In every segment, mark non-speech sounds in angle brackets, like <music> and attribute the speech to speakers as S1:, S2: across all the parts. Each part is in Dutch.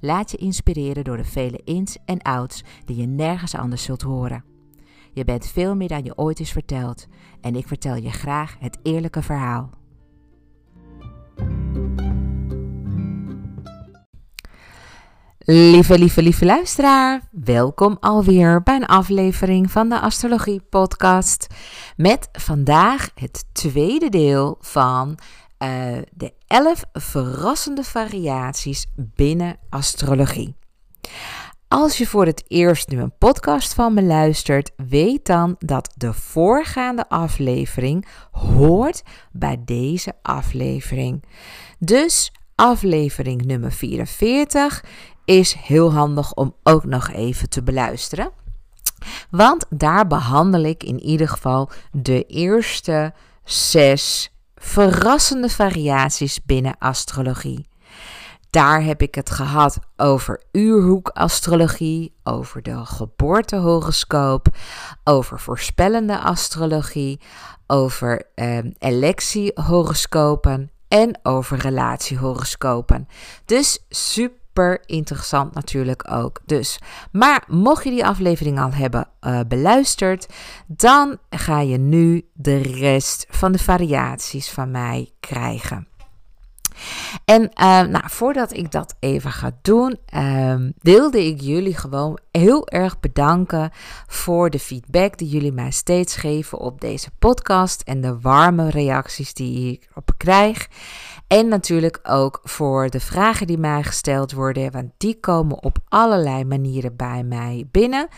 S1: Laat je inspireren door de vele ins en outs die je nergens anders zult horen. Je bent veel meer dan je ooit is verteld en ik vertel je graag het eerlijke verhaal. Lieve, lieve, lieve luisteraar, welkom alweer bij een aflevering van de Astrologie Podcast. Met vandaag het tweede deel van uh, de 11 verrassende variaties binnen astrologie. Als je voor het eerst nu een podcast van me luistert, weet dan dat de voorgaande aflevering hoort bij deze aflevering. Dus aflevering nummer 44 is heel handig om ook nog even te beluisteren. Want daar behandel ik in ieder geval de eerste zes verrassende variaties binnen astrologie. Daar heb ik het gehad over uurhoekastrologie, over de geboortehoroscoop, over voorspellende astrologie, over eh, electiehoroscopen en over relatiehoroscopen. Dus super interessant natuurlijk ook. Dus, maar mocht je die aflevering al hebben uh, beluisterd, dan ga je nu de rest van de variaties van mij krijgen. En uh, nou, voordat ik dat even ga doen, uh, wilde ik jullie gewoon heel erg bedanken voor de feedback die jullie mij steeds geven op deze podcast en de warme reacties die ik op krijg. En natuurlijk ook voor de vragen die mij gesteld worden, want die komen op allerlei manieren bij mij binnen.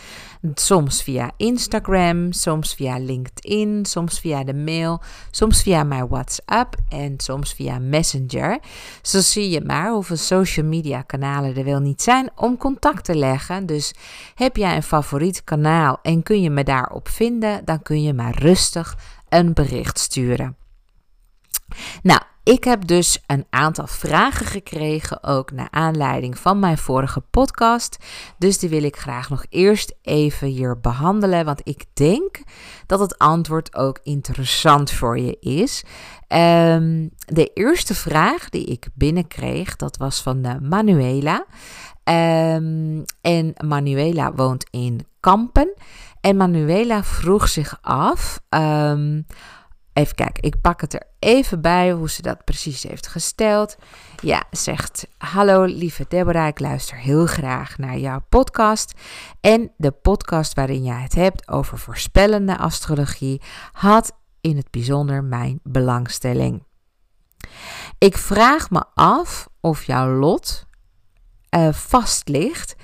S1: Soms via Instagram, soms via LinkedIn, soms via de mail, soms via mijn WhatsApp en soms via Messenger. Zo zie je maar hoeveel social media kanalen er wel niet zijn om contact te leggen. Dus heb jij een favoriet kanaal en kun je me daarop vinden, dan kun je maar rustig een bericht sturen. Nou, ik heb dus een aantal vragen gekregen, ook naar aanleiding van mijn vorige podcast. Dus die wil ik graag nog eerst even hier behandelen, want ik denk dat het antwoord ook interessant voor je is. Um, de eerste vraag die ik binnenkreeg, dat was van de Manuela. Um, en Manuela woont in Kampen. En Manuela vroeg zich af. Um, Even kijken, ik pak het er even bij hoe ze dat precies heeft gesteld. Ja, zegt: Hallo lieve Deborah, ik luister heel graag naar jouw podcast. En de podcast waarin jij het hebt over voorspellende astrologie had in het bijzonder mijn belangstelling. Ik vraag me af of jouw lot uh, vast ligt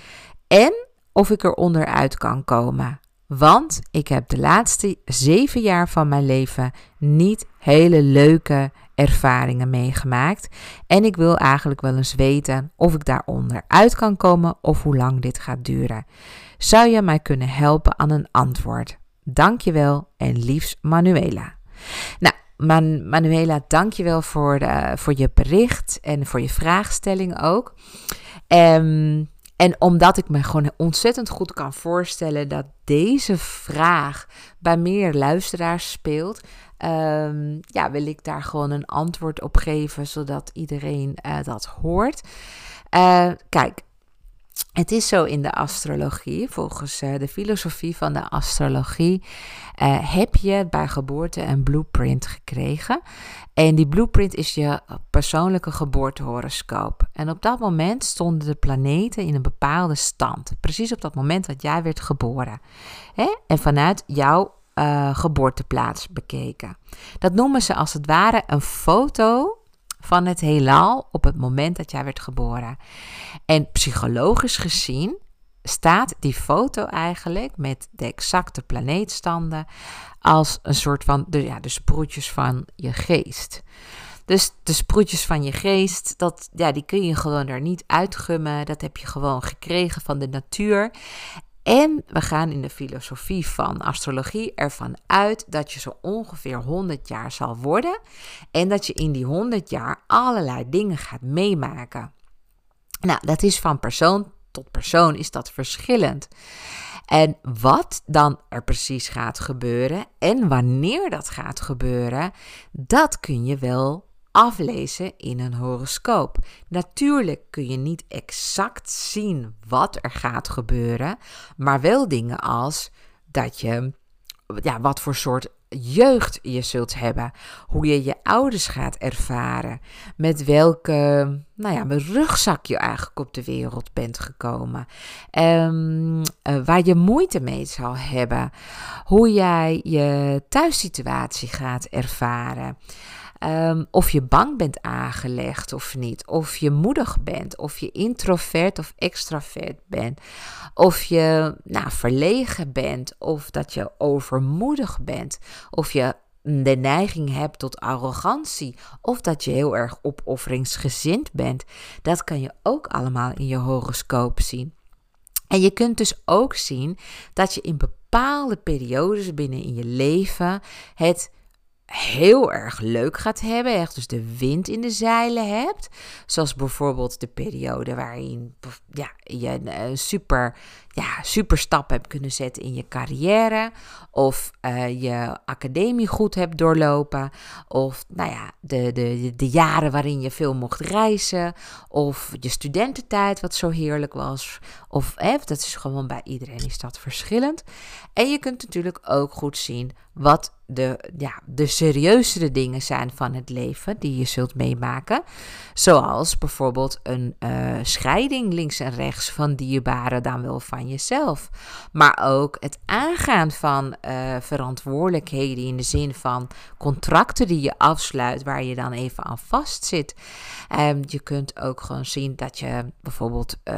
S1: en of ik er onderuit kan komen. Want ik heb de laatste zeven jaar van mijn leven niet hele leuke ervaringen meegemaakt. En ik wil eigenlijk wel eens weten of ik daaronder uit kan komen of hoe lang dit gaat duren. Zou je mij kunnen helpen aan een antwoord? Dankjewel en liefst Manuela. Nou, Man Manuela, dankjewel voor, de, voor je bericht en voor je vraagstelling ook. Um, en omdat ik me gewoon ontzettend goed kan voorstellen dat deze vraag bij meer luisteraars speelt, um, ja, wil ik daar gewoon een antwoord op geven, zodat iedereen uh, dat hoort. Uh, kijk, het is zo in de astrologie, volgens uh, de filosofie van de astrologie, uh, heb je bij geboorte een blueprint gekregen. En die blueprint is je persoonlijke geboortehoroscoop. En op dat moment stonden de planeten in een bepaalde stand. Precies op dat moment dat jij werd geboren. Hè? En vanuit jouw uh, geboorteplaats bekeken. Dat noemen ze als het ware een foto van het heelal op het moment dat jij werd geboren. En psychologisch gezien staat die foto eigenlijk met de exacte planeetstanden als een soort van de, ja, de sproetjes van je geest. Dus de sproetjes van je geest, dat, ja, die kun je gewoon er niet uitgummen. Dat heb je gewoon gekregen van de natuur. En we gaan in de filosofie van astrologie ervan uit dat je zo ongeveer 100 jaar zal worden en dat je in die 100 jaar allerlei dingen gaat meemaken. Nou, dat is van persoon tot persoon is dat verschillend. En wat dan er precies gaat gebeuren en wanneer dat gaat gebeuren, dat kun je wel aflezen in een horoscoop. Natuurlijk kun je niet exact zien wat er gaat gebeuren, maar wel dingen als dat je ja, wat voor soort jeugd je zult hebben, hoe je je ouders gaat ervaren, met welke nou ja, met rugzak je eigenlijk op de wereld bent gekomen, um, waar je moeite mee zal hebben, hoe jij je thuissituatie gaat ervaren. Um, of je bang bent aangelegd of niet. Of je moedig bent. Of je introvert of extravert bent. Of je nou, verlegen bent. Of dat je overmoedig bent. Of je de neiging hebt tot arrogantie. Of dat je heel erg opofferingsgezind bent. Dat kan je ook allemaal in je horoscoop zien. En je kunt dus ook zien dat je in bepaalde periodes binnen in je leven het heel erg leuk gaat hebben, echt dus de wind in de zeilen hebt. Zoals bijvoorbeeld de periode waarin ja, je een super, ja, super stap hebt kunnen zetten in je carrière. Of uh, je academie goed hebt doorlopen. Of nou ja, de, de, de jaren waarin je veel mocht reizen. Of je studententijd wat zo heerlijk was. Of eh, dat is gewoon bij iedereen is dat verschillend. En je kunt natuurlijk ook goed zien wat de, ja, de serieuzere dingen zijn van het leven die je zult meemaken. Zoals bijvoorbeeld een uh, scheiding links en rechts van dierbaren dan wel van jezelf. Maar ook het aangaan van uh, verantwoordelijkheden in de zin van contracten die je afsluit waar je dan even aan vastzit. Um, je kunt ook gewoon zien dat je bijvoorbeeld uh,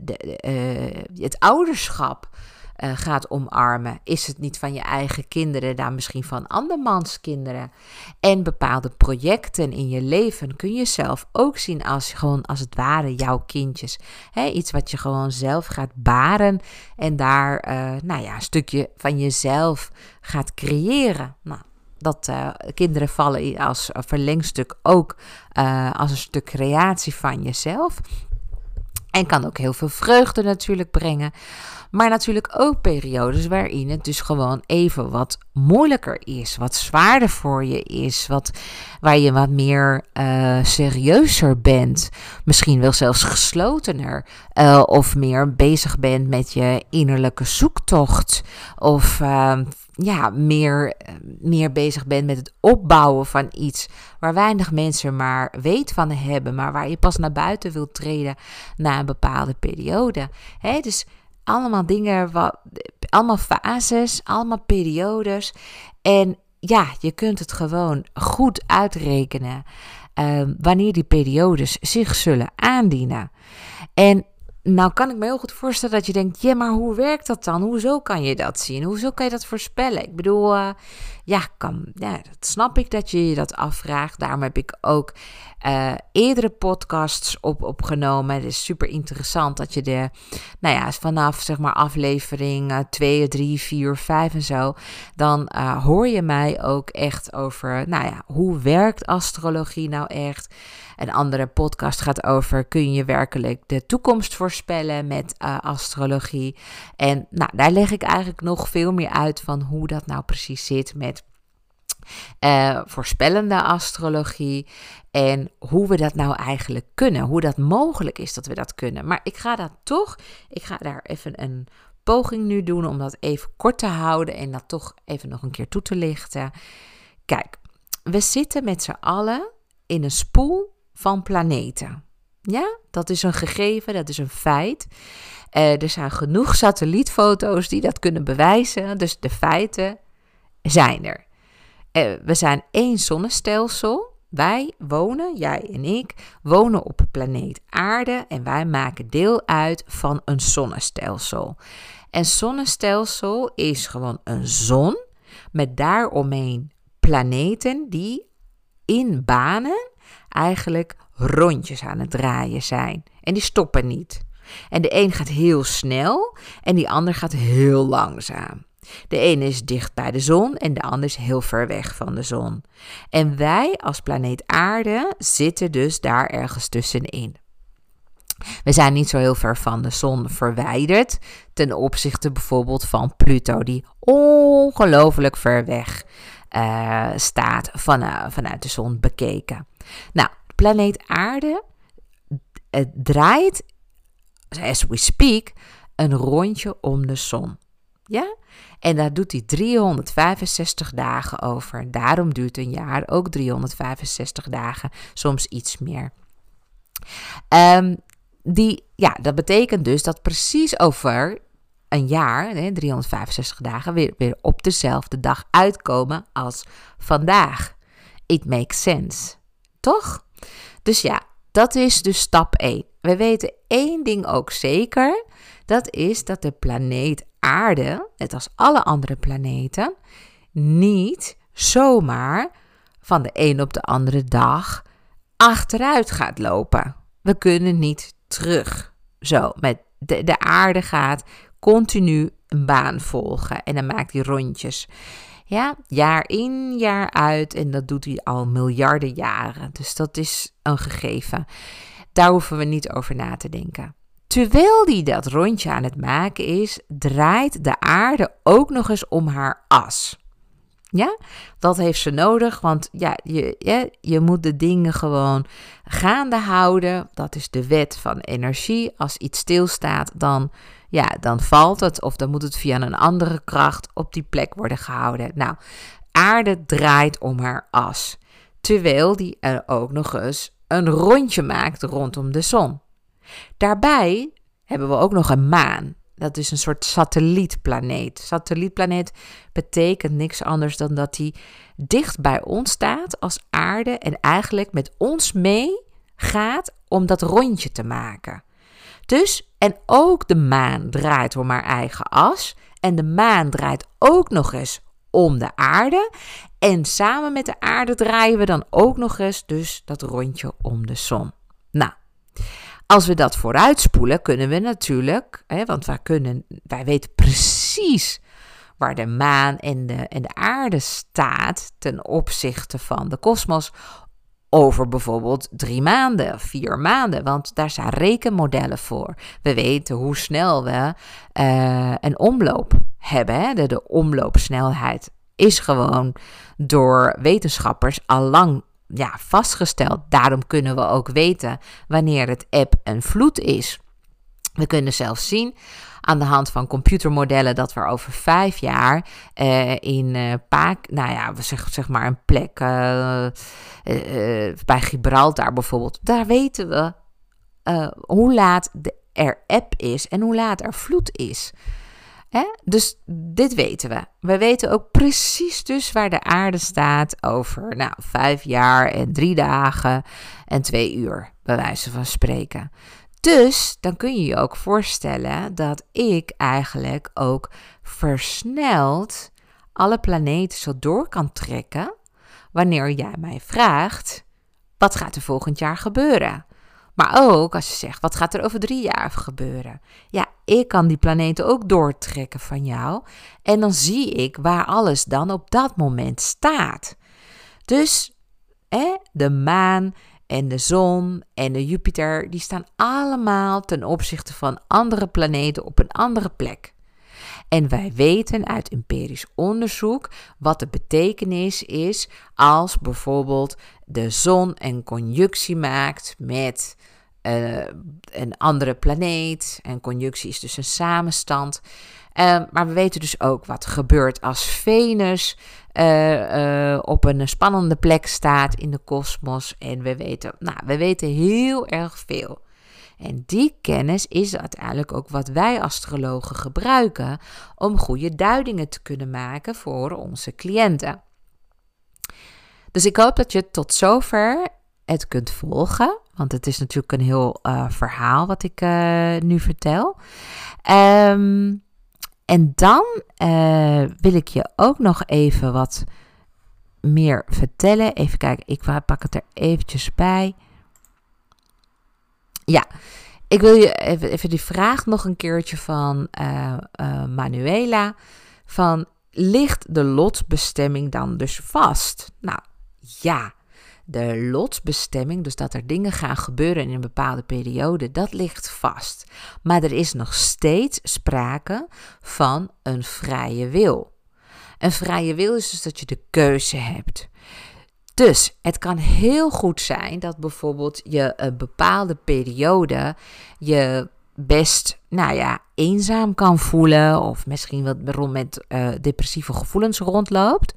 S1: de, het ouderschap uh, gaat omarmen. Is het niet van je eigen kinderen, dan misschien van andermans kinderen? En bepaalde projecten in je leven kun je zelf ook zien als gewoon als het ware jouw kindjes. iets wat je gewoon zelf gaat baren en daar uh, nou ja, een stukje van jezelf gaat creëren. Nou, dat uh, kinderen vallen als verlengstuk ook als een stuk creatie van jezelf. En kan ook heel veel vreugde natuurlijk brengen. Maar natuurlijk ook periodes waarin het dus gewoon even wat moeilijker is, wat zwaarder voor je is, wat, waar je wat meer uh, serieuzer bent, misschien wel zelfs geslotener, uh, of meer bezig bent met je innerlijke zoektocht, of uh, ja, meer, meer bezig bent met het opbouwen van iets waar weinig mensen maar weet van hebben, maar waar je pas naar buiten wilt treden na een bepaalde periode. He, dus allemaal dingen, wat, allemaal fases, allemaal periodes. En ja, je kunt het gewoon goed uitrekenen uh, wanneer die periodes zich zullen aandienen. En nou kan ik me heel goed voorstellen dat je denkt, ja, maar hoe werkt dat dan? Hoezo kan je dat zien? Hoezo kan je dat voorspellen? Ik bedoel, uh, ja, dat snap ik dat je je dat afvraagt. Daarom heb ik ook uh, eerdere podcasts op, opgenomen. Het is super interessant dat je de, nou ja, vanaf zeg maar aflevering 2, 3, 4, 5 en zo, dan uh, hoor je mij ook echt over, nou ja, hoe werkt astrologie nou echt? Een andere podcast gaat over: kun je werkelijk de toekomst voorspellen met uh, astrologie? En nou, daar leg ik eigenlijk nog veel meer uit van hoe dat nou precies zit met uh, voorspellende astrologie. En hoe we dat nou eigenlijk kunnen. Hoe dat mogelijk is dat we dat kunnen. Maar ik ga dat toch, ik ga daar even een poging nu doen om dat even kort te houden en dat toch even nog een keer toe te lichten. Kijk, we zitten met z'n allen in een spoel van planeten. Ja, dat is een gegeven, dat is een feit. Uh, er zijn genoeg satellietfoto's die dat kunnen bewijzen. Dus de feiten zijn er. Uh, we zijn één zonnestelsel. Wij wonen, jij en ik, wonen op planeet Aarde en wij maken deel uit van een zonnestelsel. En zonnestelsel is gewoon een zon met daaromheen planeten die in banen eigenlijk rondjes aan het draaien zijn. En die stoppen niet. En de een gaat heel snel en die ander gaat heel langzaam. De ene is dicht bij de zon en de ander is heel ver weg van de zon. En wij als planeet Aarde zitten dus daar ergens tussenin. We zijn niet zo heel ver van de zon verwijderd ten opzichte bijvoorbeeld van Pluto, die ongelooflijk ver weg uh, staat van, vanuit de zon bekeken. Nou, planeet Aarde draait, as we speak, een rondje om de zon. Ja? En daar doet hij 365 dagen over. Daarom duurt een jaar ook 365 dagen, soms iets meer. Um, die, ja, dat betekent dus dat precies over een jaar, hè, 365 dagen, weer, weer op dezelfde dag uitkomen als vandaag. It makes sense. Dus ja, dat is dus stap 1. We weten één ding ook zeker. Dat is dat de planeet Aarde, net als alle andere planeten, niet zomaar van de een op de andere dag achteruit gaat lopen. We kunnen niet terug. Zo, met de, de aarde gaat continu een baan volgen en dan maakt hij rondjes. Ja, jaar in, jaar uit en dat doet hij al miljarden jaren. Dus dat is een gegeven. Daar hoeven we niet over na te denken. Terwijl hij dat rondje aan het maken is, draait de aarde ook nog eens om haar as. Ja, dat heeft ze nodig, want ja, je, je, je moet de dingen gewoon gaande houden. Dat is de wet van energie. Als iets stilstaat, dan, ja, dan valt het of dan moet het via een andere kracht op die plek worden gehouden. Nou, aarde draait om haar as, terwijl die er ook nog eens een rondje maakt rondom de zon. Daarbij hebben we ook nog een maan. Dat is een soort satellietplaneet. Satellietplaneet betekent niks anders dan dat hij dicht bij ons staat als aarde en eigenlijk met ons mee gaat om dat rondje te maken. Dus, en ook de maan draait om haar eigen as. En de maan draait ook nog eens om de aarde. En samen met de aarde draaien we dan ook nog eens dus dat rondje om de zon. Nou, als we dat vooruitspoelen, kunnen we natuurlijk, hè, want wij, kunnen, wij weten precies waar de maan en de, en de aarde staat ten opzichte van de kosmos over bijvoorbeeld drie maanden, vier maanden, want daar zijn rekenmodellen voor. We weten hoe snel we uh, een omloop hebben. Hè? De, de omloopsnelheid is gewoon door wetenschappers al lang ja, vastgesteld. Daarom kunnen we ook weten wanneer het eb en vloed is. We kunnen zelfs zien aan de hand van computermodellen dat we over vijf jaar uh, in uh, Paak, nou ja, zeg, zeg maar een plek uh, bij Gibraltar bijvoorbeeld, daar weten we hoe laat er eb is en hoe laat er vloed is. Hè? Dus dit weten we. We weten ook precies dus waar de aarde staat over nou, vijf jaar en drie dagen en twee uur, bij wijze van spreken. Dus dan kun je je ook voorstellen dat ik eigenlijk ook versneld alle planeten zo door kan trekken wanneer jij mij vraagt: wat gaat er volgend jaar gebeuren? Maar ook als je zegt: wat gaat er over drie jaar gebeuren? Ja, ik kan die planeten ook doortrekken van jou. En dan zie ik waar alles dan op dat moment staat. Dus hè, de maan en de zon en de Jupiter, die staan allemaal ten opzichte van andere planeten op een andere plek. En wij weten uit empirisch onderzoek wat de betekenis is als bijvoorbeeld de zon een conjunctie maakt met uh, een andere planeet. En conjunctie is dus een samenstand. Uh, maar we weten dus ook wat gebeurt als Venus uh, op een spannende plek staat in de kosmos. En we weten, nou, we weten heel erg veel. En die kennis is uiteindelijk ook wat wij astrologen gebruiken om goede duidingen te kunnen maken voor onze cliënten. Dus ik hoop dat je tot zover het kunt volgen. Want het is natuurlijk een heel uh, verhaal wat ik nu vertel. Um, en dan uh, wil ik je ook nog even wat meer vertellen. Even kijken, ik pak het er eventjes bij. Ja, ik wil je even, even die vraag nog een keertje van Manuela. Van, ligt de lotbestemming dan dus vast? Nou, ja de lotsbestemming, dus dat er dingen gaan gebeuren in een bepaalde periode, dat ligt vast. Maar er is nog steeds sprake van een vrije wil. Een vrije wil is dus dat je de keuze hebt. Dus het kan heel goed zijn dat bijvoorbeeld je een bepaalde periode je best, nou ja, eenzaam kan voelen of misschien wat met uh, depressieve gevoelens rondloopt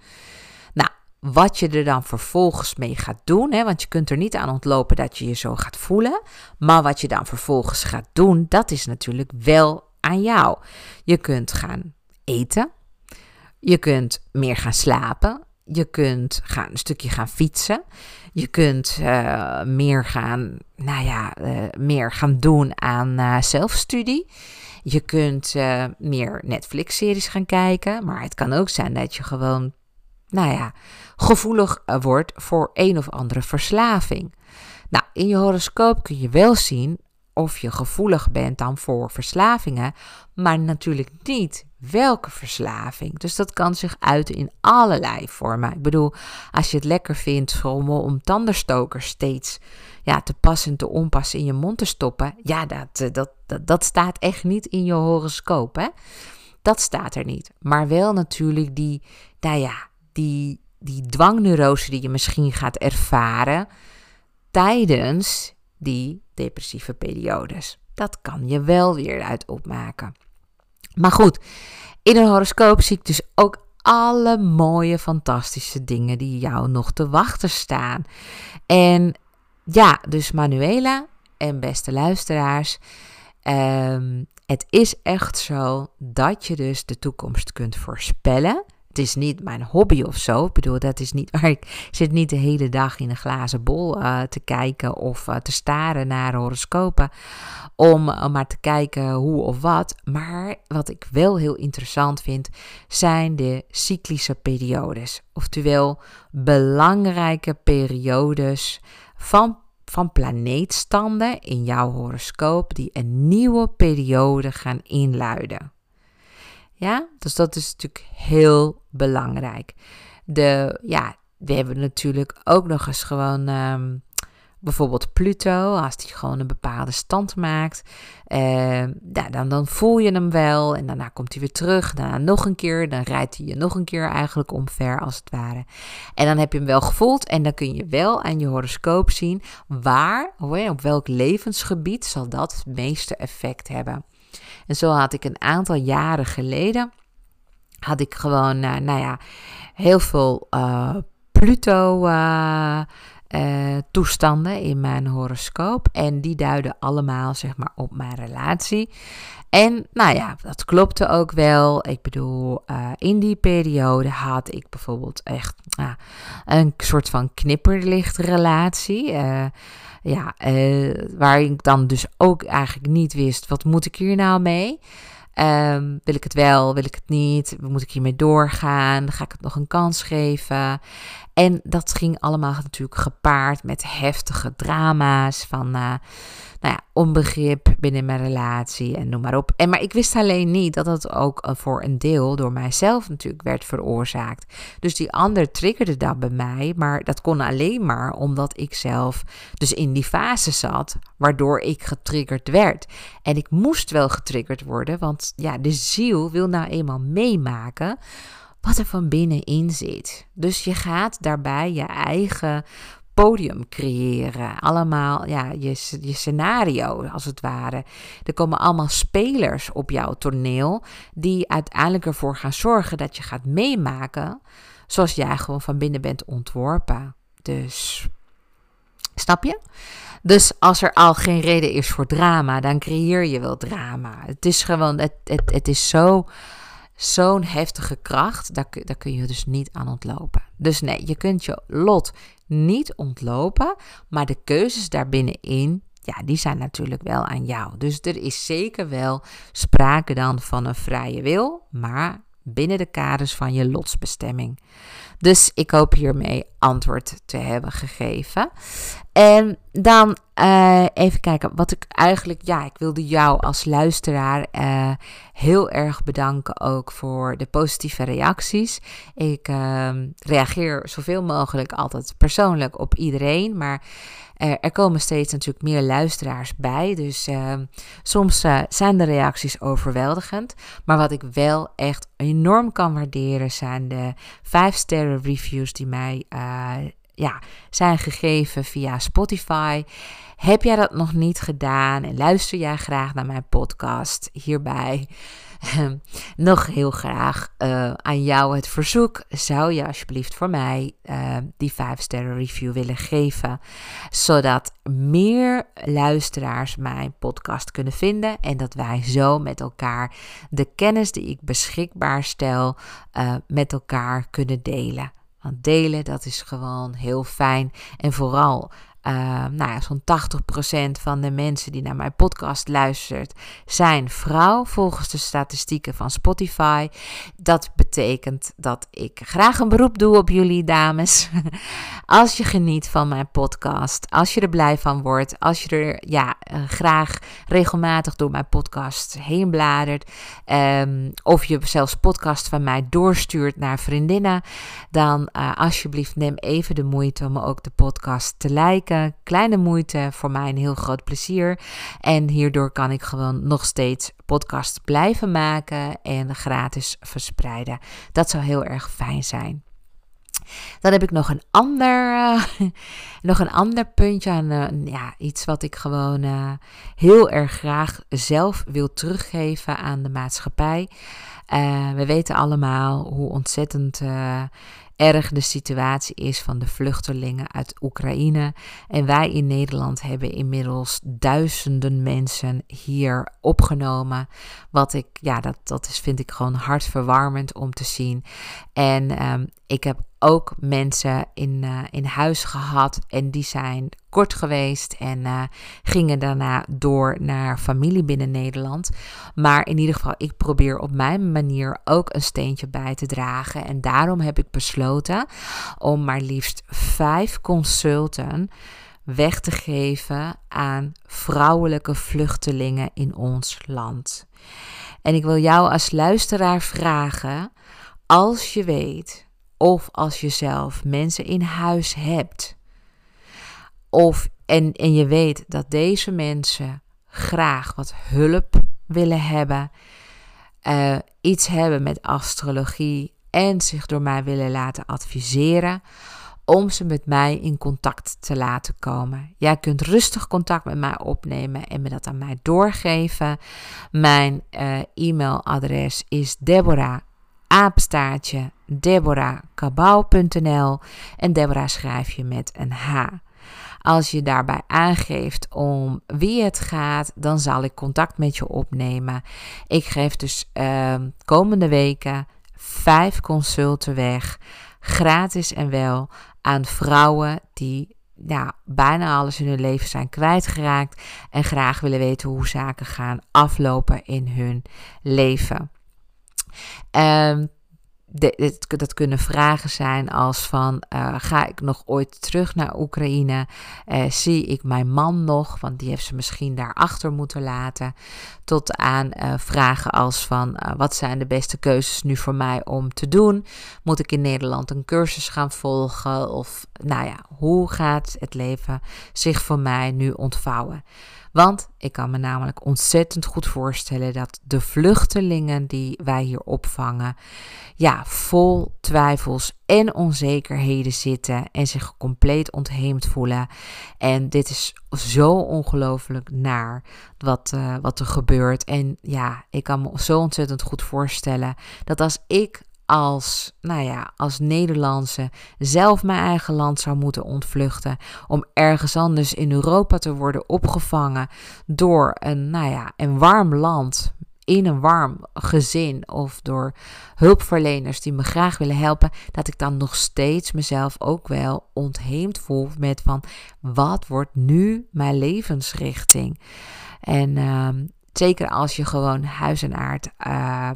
S1: wat je er dan vervolgens mee gaat doen. Hè, want je kunt er niet aan ontlopen dat je je zo gaat voelen. Maar wat je dan vervolgens gaat doen, dat is natuurlijk wel aan jou. Je kunt gaan eten. Je kunt meer gaan slapen. Je kunt gaan, een stukje gaan fietsen. Je kunt uh, meer gaan, nou ja, uh, meer gaan doen aan uh, zelfstudie. Je kunt meer Netflix-series gaan kijken. Maar het kan ook zijn dat je gewoon nou ja, gevoelig eh, wordt voor een of andere verslaving. Nou, in je horoscoop kun je wel zien of je gevoelig bent dan voor verslavingen, maar natuurlijk niet welke verslaving. Dus dat kan zich uiten in allerlei vormen. Ik bedoel, als je het lekker vindt om, om tandenstokers steeds ja, te passen en te onpassen in je mond te stoppen, ja, dat, eh, dat, dat, dat staat echt niet in je horoscoop. Hè? Dat staat er niet. Maar wel natuurlijk die, nou ja, die, die dwangneurose die je misschien gaat ervaren tijdens die depressieve periodes. Dat kan je wel weer uit opmaken. Maar goed, in een horoscoop zie ik dus ook alle mooie, fantastische dingen die jou nog te wachten staan. En ja, dus Manuela en beste luisteraars, um, het is echt zo dat je dus de toekomst kunt voorspellen. Het is niet mijn hobby of zo. Ik bedoel, dat is niet <laughs> waar ik zit niet de hele dag in een glazen bol uh, te kijken of uh, te staren naar horoscopen. Om uh, maar te kijken hoe of wat. Maar wat ik wel heel interessant vind, zijn de cyclische periodes. Oftewel belangrijke periodes van van planeetstanden in jouw horoscoop die een nieuwe periode gaan inluiden. Ja, dus dat is natuurlijk heel belangrijk. De, ja, we hebben natuurlijk ook nog eens gewoon um, bijvoorbeeld Pluto, als die gewoon een bepaalde stand maakt. Uh, ja, dan, dan voel je hem wel en daarna komt hij weer terug. Daarna nog een keer, dan rijdt hij je nog een keer eigenlijk omver als het ware. En dan heb je hem wel gevoeld en dan kun je wel aan je horoscoop zien waar, op welk levensgebied zal dat het meeste effect hebben. En zo had ik een aantal jaren geleden, had ik gewoon, uh, nou ja, heel veel uh, Pluto uh, toestanden in mijn horoscoop. En die duiden allemaal, zeg maar, op mijn relatie. En nou ja, dat klopte ook wel. Ik bedoel, in die periode had ik bijvoorbeeld echt ah, een soort van knipperlichtrelatie. Uh, ja, uh, waar ik dan dus ook eigenlijk niet wist, wat moet ik hier nou mee? Um, wil ik het wel, wil ik het niet? Moet ik hiermee doorgaan? Ga ik het nog een kans geven? En dat ging allemaal natuurlijk gepaard met heftige drama's van uh, nou ja, onbegrip binnen mijn relatie en noem maar op. En, maar ik wist alleen niet dat het ook voor een deel door mijzelf natuurlijk werd veroorzaakt. Dus die ander triggerde dat bij mij, maar dat kon alleen maar omdat ik zelf dus in die fase zat, waardoor ik getriggerd werd. En ik moest wel getriggerd worden, want ja, de ziel wil nou eenmaal meemaken wat er van binnenin zit. Dus je gaat daarbij je eigen podium creëren. Allemaal, ja, je, je scenario als het ware. Er komen allemaal spelers op jouw toneel die uiteindelijk ervoor gaan zorgen dat je gaat meemaken zoals jij gewoon van binnen bent ontworpen. Dus, snap je? Dus als er al geen reden is voor drama, dan creëer je wel drama. Het is gewoon, het, het, het is zo zo'n heftige kracht, daar, daar kun je dus niet aan ontlopen. Dus nee, je kunt je lot niet ontlopen, maar de keuzes daarbinnenin, ja, die zijn natuurlijk wel aan jou. Dus er is zeker wel sprake dan van een vrije wil, maar binnen de kaders van je lotsbestemming. Dus ik hoop hiermee antwoord te hebben gegeven. En dan uh, even kijken wat ik eigenlijk, ja, ik wilde jou als luisteraar uh, heel erg bedanken ook voor de positieve reacties. Ik uh, reageer zoveel mogelijk altijd persoonlijk op iedereen, maar er komen steeds natuurlijk meer luisteraars bij. Dus uh, soms zijn de reacties overweldigend. Maar wat ik wel echt enorm kan waarderen zijn de 5 sterren reviews die mij ja, zijn gegeven via Spotify. Heb jij dat nog niet gedaan en luister jij graag naar mijn podcast hierbij? Ehm, nog heel graag uh, aan jou het verzoek. Zou je alsjeblieft voor mij uh, die 5 sterren review willen geven? Zodat meer luisteraars mijn podcast kunnen vinden. En dat wij zo met elkaar de kennis die ik beschikbaar stel, uh, met elkaar kunnen delen. Want delen, dat is gewoon heel fijn. En vooral uh, nou ja, zo'n 80% van de mensen die naar mijn podcast luistert, zijn vrouw, volgens de statistieken van Spotify. Dat betekent dat ik graag een beroep doe op jullie, dames. <laughs> als je geniet van mijn podcast, als je er blij van wordt, als je er ja, uh, graag regelmatig door mijn podcast heen bladert, um, of je zelfs podcast van mij doorstuurt naar vriendinnen, dan uh, alsjeblieft neem even de moeite om ook de podcast te liken kleine moeite, voor mij een heel groot plezier. En hierdoor kan ik gewoon nog steeds podcasts blijven maken en gratis verspreiden. Dat zou heel erg fijn zijn. Dan heb ik nog een ander, uh, <laughs> nog een ander puntje aan uh, ja, iets wat ik gewoon uh, heel erg graag zelf wil teruggeven aan de maatschappij. we weten allemaal hoe ontzettend erg de situatie is van de vluchtelingen uit Oekraïne. En wij in Nederland hebben inmiddels duizenden mensen hier opgenomen. Wat ik, ja, dat, dat is, vind ik gewoon hartverwarmend om te zien. En um, ik heb ook mensen in, uh, in huis gehad en die zijn kort geweest en uh, gingen daarna door naar familie binnen Nederland. Maar in ieder geval, ik probeer op mijn manier ook een steentje bij te dragen. En daarom heb ik besloten om maar liefst vijf consulten weg te geven aan vrouwelijke vluchtelingen in ons land. En ik wil jou als luisteraar vragen, als je weet of als je zelf mensen in huis hebt. Of, en, en je weet dat deze mensen graag wat hulp willen hebben. Uh, iets hebben met astrologie en zich door mij willen laten adviseren. Om ze met mij in contact te laten komen. Jij kunt rustig contact met mij opnemen en me dat aan mij doorgeven. Mijn uh, e-mailadres is Deborah apenstaartje deborahkabau.nl en Deborah schrijf je met een H. Als je daarbij aangeeft om wie het gaat, dan zal ik contact met je opnemen. Ik geef dus uh, komende weken vijf consulten weg gratis en wel aan vrouwen die ja, bijna alles in hun leven zijn kwijtgeraakt en graag willen weten hoe zaken gaan aflopen in hun leven. De, dat kunnen vragen zijn als van uh, ga ik nog ooit terug naar Oekraïne? Uh, zie ik mijn man nog? Want die heeft ze misschien daar achter moeten laten. Tot aan uh, vragen als van wat zijn de beste keuzes nu voor mij om te doen? Moet ik in Nederland een cursus gaan volgen? Of nou ja, hoe gaat het leven zich voor mij nu ontvouwen? Want ik kan me namelijk ontzettend goed voorstellen dat de vluchtelingen die wij hier opvangen, ja, vol twijfels en onzekerheden zitten en zich compleet ontheemd voelen. En dit is zo ongelooflijk naar wat, uh, wat er gebeurt. En ja, ik kan me zo ontzettend goed voorstellen dat als ik als, nou ja, als Nederlandse zelf mijn eigen land zou moeten ontvluchten. Om ergens anders in Europa te worden opgevangen door een, nou ja, een warm land. In een warm gezin of door hulpverleners die me graag willen helpen, dat ik dan nog steeds mezelf ook wel ontheemd voel met van wat wordt nu mijn levensrichting? En uh, zeker als je gewoon huis en aard uh,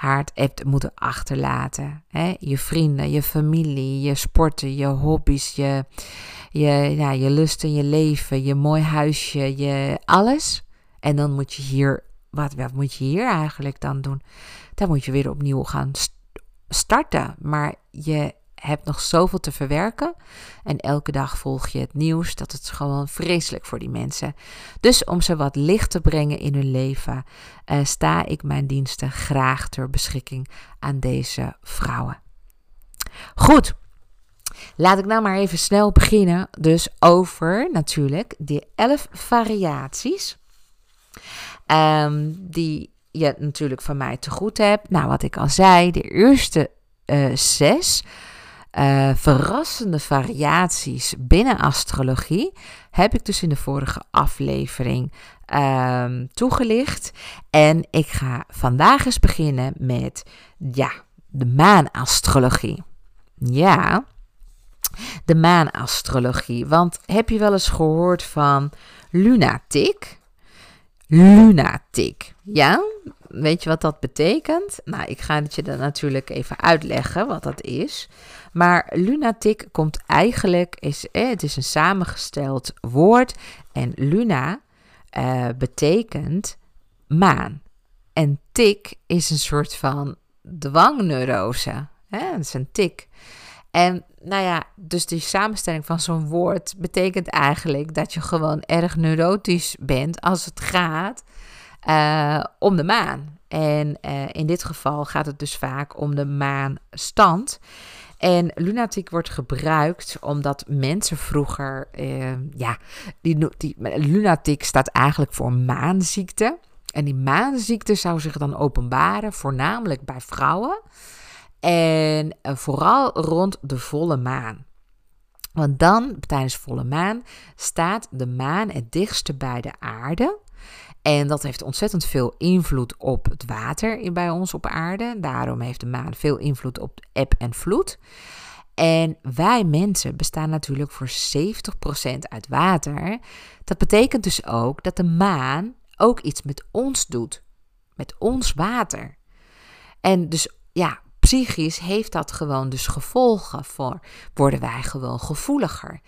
S1: haard hebt moeten achterlaten. Hè? Je vrienden, je familie, je sporten, je hobby's, je, je, ja, je lusten, je leven, je mooi huisje, je alles. En dan moet je hier, wat, wat moet je hier eigenlijk dan doen? Dan moet je weer opnieuw gaan starten. Maar je hebt nog zoveel te verwerken. En elke dag volg je het nieuws. Dat het gewoon vreselijk voor die mensen. Dus om ze wat licht te brengen in hun leven, uh, sta ik mijn diensten graag ter beschikking aan deze vrouwen. Goed. Laat ik nou maar even snel beginnen. Dus over natuurlijk die elf variaties. Um, die je natuurlijk van mij te goed hebt. Nou, wat ik al zei, de eerste uh, zes uh, verrassende variaties binnen astrologie heb ik dus in de vorige aflevering uh, toegelicht. En ik ga vandaag eens beginnen met ja, de maanastrologie. Ja, de maanastrologie. Want heb je wel eens gehoord van lunatic? Lunatic, ja? Weet je wat dat betekent? Nou, ik ga het je dan natuurlijk even uitleggen wat dat is. Maar lunatic komt eigenlijk, is, eh, het is een samengesteld woord. En luna eh, betekent maan. En tik is een soort van dwangneurose. Hè? Dat is een tik. En nou ja, dus die samenstelling van zo'n woord betekent eigenlijk dat je gewoon erg neurotisch bent als het gaat uh, om de maan. En uh, in dit geval gaat het dus vaak om de maanstand. En lunatiek wordt gebruikt omdat mensen vroeger, uh, ja, die, die, lunatiek staat eigenlijk voor maanziekte. En die maanziekte zou zich dan openbaren, voornamelijk bij vrouwen. En vooral rond de volle maan. Want dan, tijdens volle maan, staat de maan het dichtste bij de aarde. En dat heeft ontzettend veel invloed op het water bij ons op aarde. Daarom heeft de maan veel invloed op eb en vloed. En wij mensen bestaan natuurlijk voor 70% uit water. Dat betekent dus ook dat de maan ook iets met ons doet. Met ons water. En dus ja, psychisch heeft dat gewoon dus gevolgen voor worden wij gewoon gevoeliger.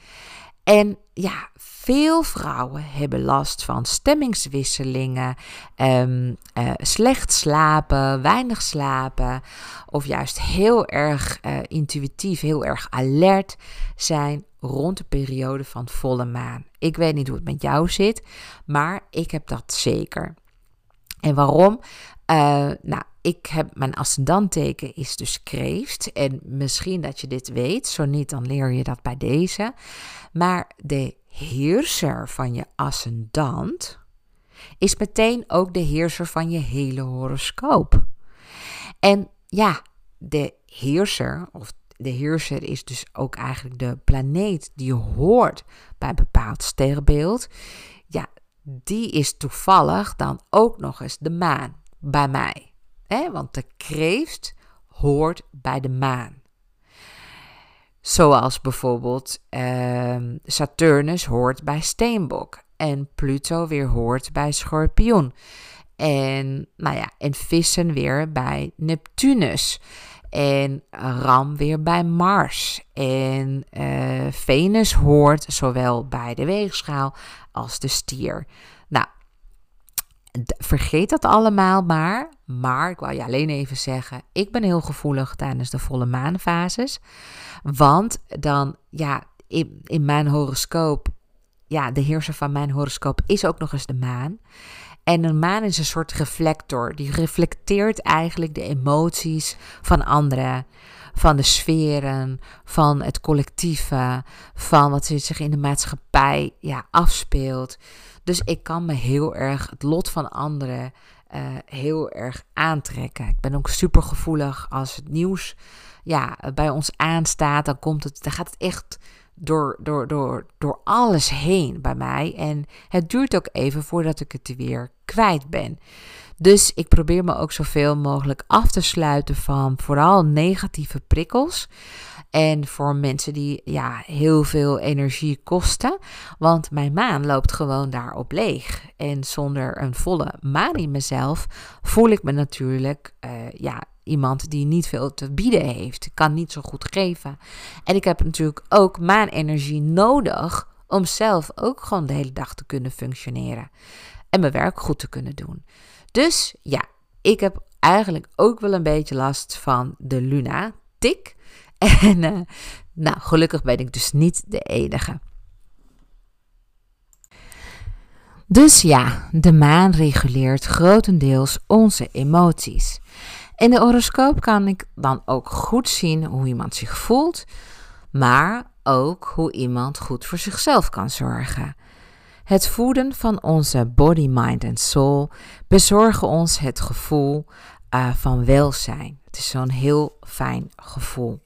S1: En ja, veel vrouwen hebben last van stemmingswisselingen, um, uh, slecht slapen, weinig slapen, of juist heel erg uh, intuïtief, heel erg alert zijn rond de periode van volle maan. Ik weet niet hoe het met jou zit, maar ik heb dat zeker. En waarom? Uh, nou, ik heb mijn ascendanteken is dus kreeft. En misschien dat je dit weet, zo niet, dan leer je dat bij deze. Maar de heerser van je ascendant is meteen ook de heerser van je hele horoscoop. En ja, de heerser, of de heerser is dus ook eigenlijk de planeet die hoort bij een bepaald sterrenbeeld. Ja, die is toevallig dan ook nog eens de maan bij mij. Want de kreeft hoort bij de maan. Zoals bijvoorbeeld ehm, Saturnus hoort bij Steenbok en Pluto weer hoort bij Schorpioen. En, nou ja, en vissen weer bij Neptunus. En Ram weer bij Mars. En uh, Venus hoort zowel bij de weegschaal als de stier. Vergeet dat allemaal maar. Maar ik wou je alleen even zeggen: ik ben heel gevoelig tijdens de volle maanfases. Want dan, ja, in, in mijn horoscoop, ja, de heerser van mijn horoscoop is ook nog eens de maan. En een maan is een soort reflector. Die reflecteert eigenlijk de emoties van anderen, van de sferen, van het collectieve, van wat zich in de maatschappij ja, afspeelt. Dus ik kan me heel erg het lot van anderen uh, heel erg aantrekken. Ik ben ook super gevoelig als het nieuws ja, bij ons aanstaat. Dan, komt het, dan gaat het echt door, door, door, door alles heen bij mij. En het duurt ook even voordat ik het weer kwijt ben. Dus ik probeer me ook zoveel mogelijk af te sluiten van vooral negatieve prikkels. En voor mensen die ja, heel veel energie kosten. Want mijn maan loopt gewoon daarop leeg. En zonder een volle maan in mezelf voel ik me natuurlijk uh, ja, iemand die niet veel te bieden heeft. Kan niet zo goed geven. En ik heb natuurlijk ook maanenergie nodig om zelf ook gewoon de hele dag te kunnen functioneren. En mijn werk goed te kunnen doen. Dus ja, ik heb eigenlijk ook wel een beetje last van de Luna-tik. <laughs> En uh, nou, gelukkig ben ik dus niet de enige. Dus ja, de maan reguleert grotendeels onze emoties. In de horoscoop kan ik dan ook goed zien hoe iemand zich voelt, maar ook hoe iemand goed voor zichzelf kan zorgen. Het voeden van onze body, mind en soul bezorgen ons het gevoel uh, van welzijn. Het is zo'n heel fijn gevoel.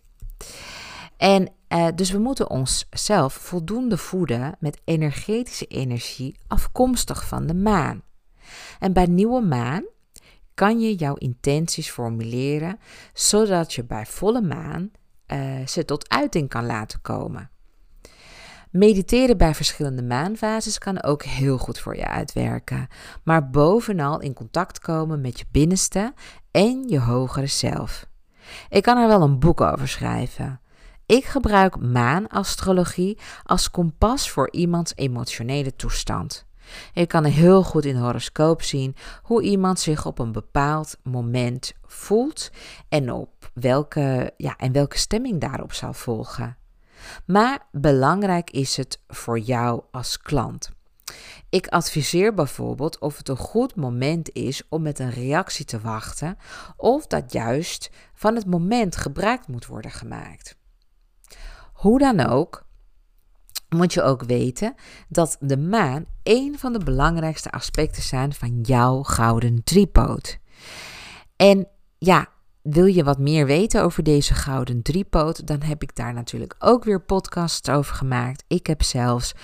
S1: En uh, dus we moeten onszelf voldoende voeden met energetische energie afkomstig van de maan. En bij nieuwe maan kan je jouw intenties formuleren, zodat je bij volle maan uh, ze tot uiting kan laten komen. Mediteren bij verschillende maanfases kan ook heel goed voor je uitwerken, maar bovenal in contact komen met je binnenste en je hogere zelf. Ik kan er wel een boek over schrijven. Ik gebruik maanastrologie als kompas voor iemands emotionele toestand. Je kan heel goed in horoscoop zien hoe iemand zich op een bepaald moment voelt en op welke, ja, en welke stemming daarop zal volgen. Maar belangrijk is het voor jou als klant. Ik adviseer bijvoorbeeld of het een goed moment is om met een reactie te wachten of dat juist van het moment gebruik moet worden gemaakt. Hoe dan ook, moet je ook weten dat de maan een van de belangrijkste aspecten zijn van jouw gouden driepoot. En ja, wil je wat meer weten over deze gouden driepoot, dan heb ik daar natuurlijk ook weer podcasts over gemaakt. Ik heb zelfs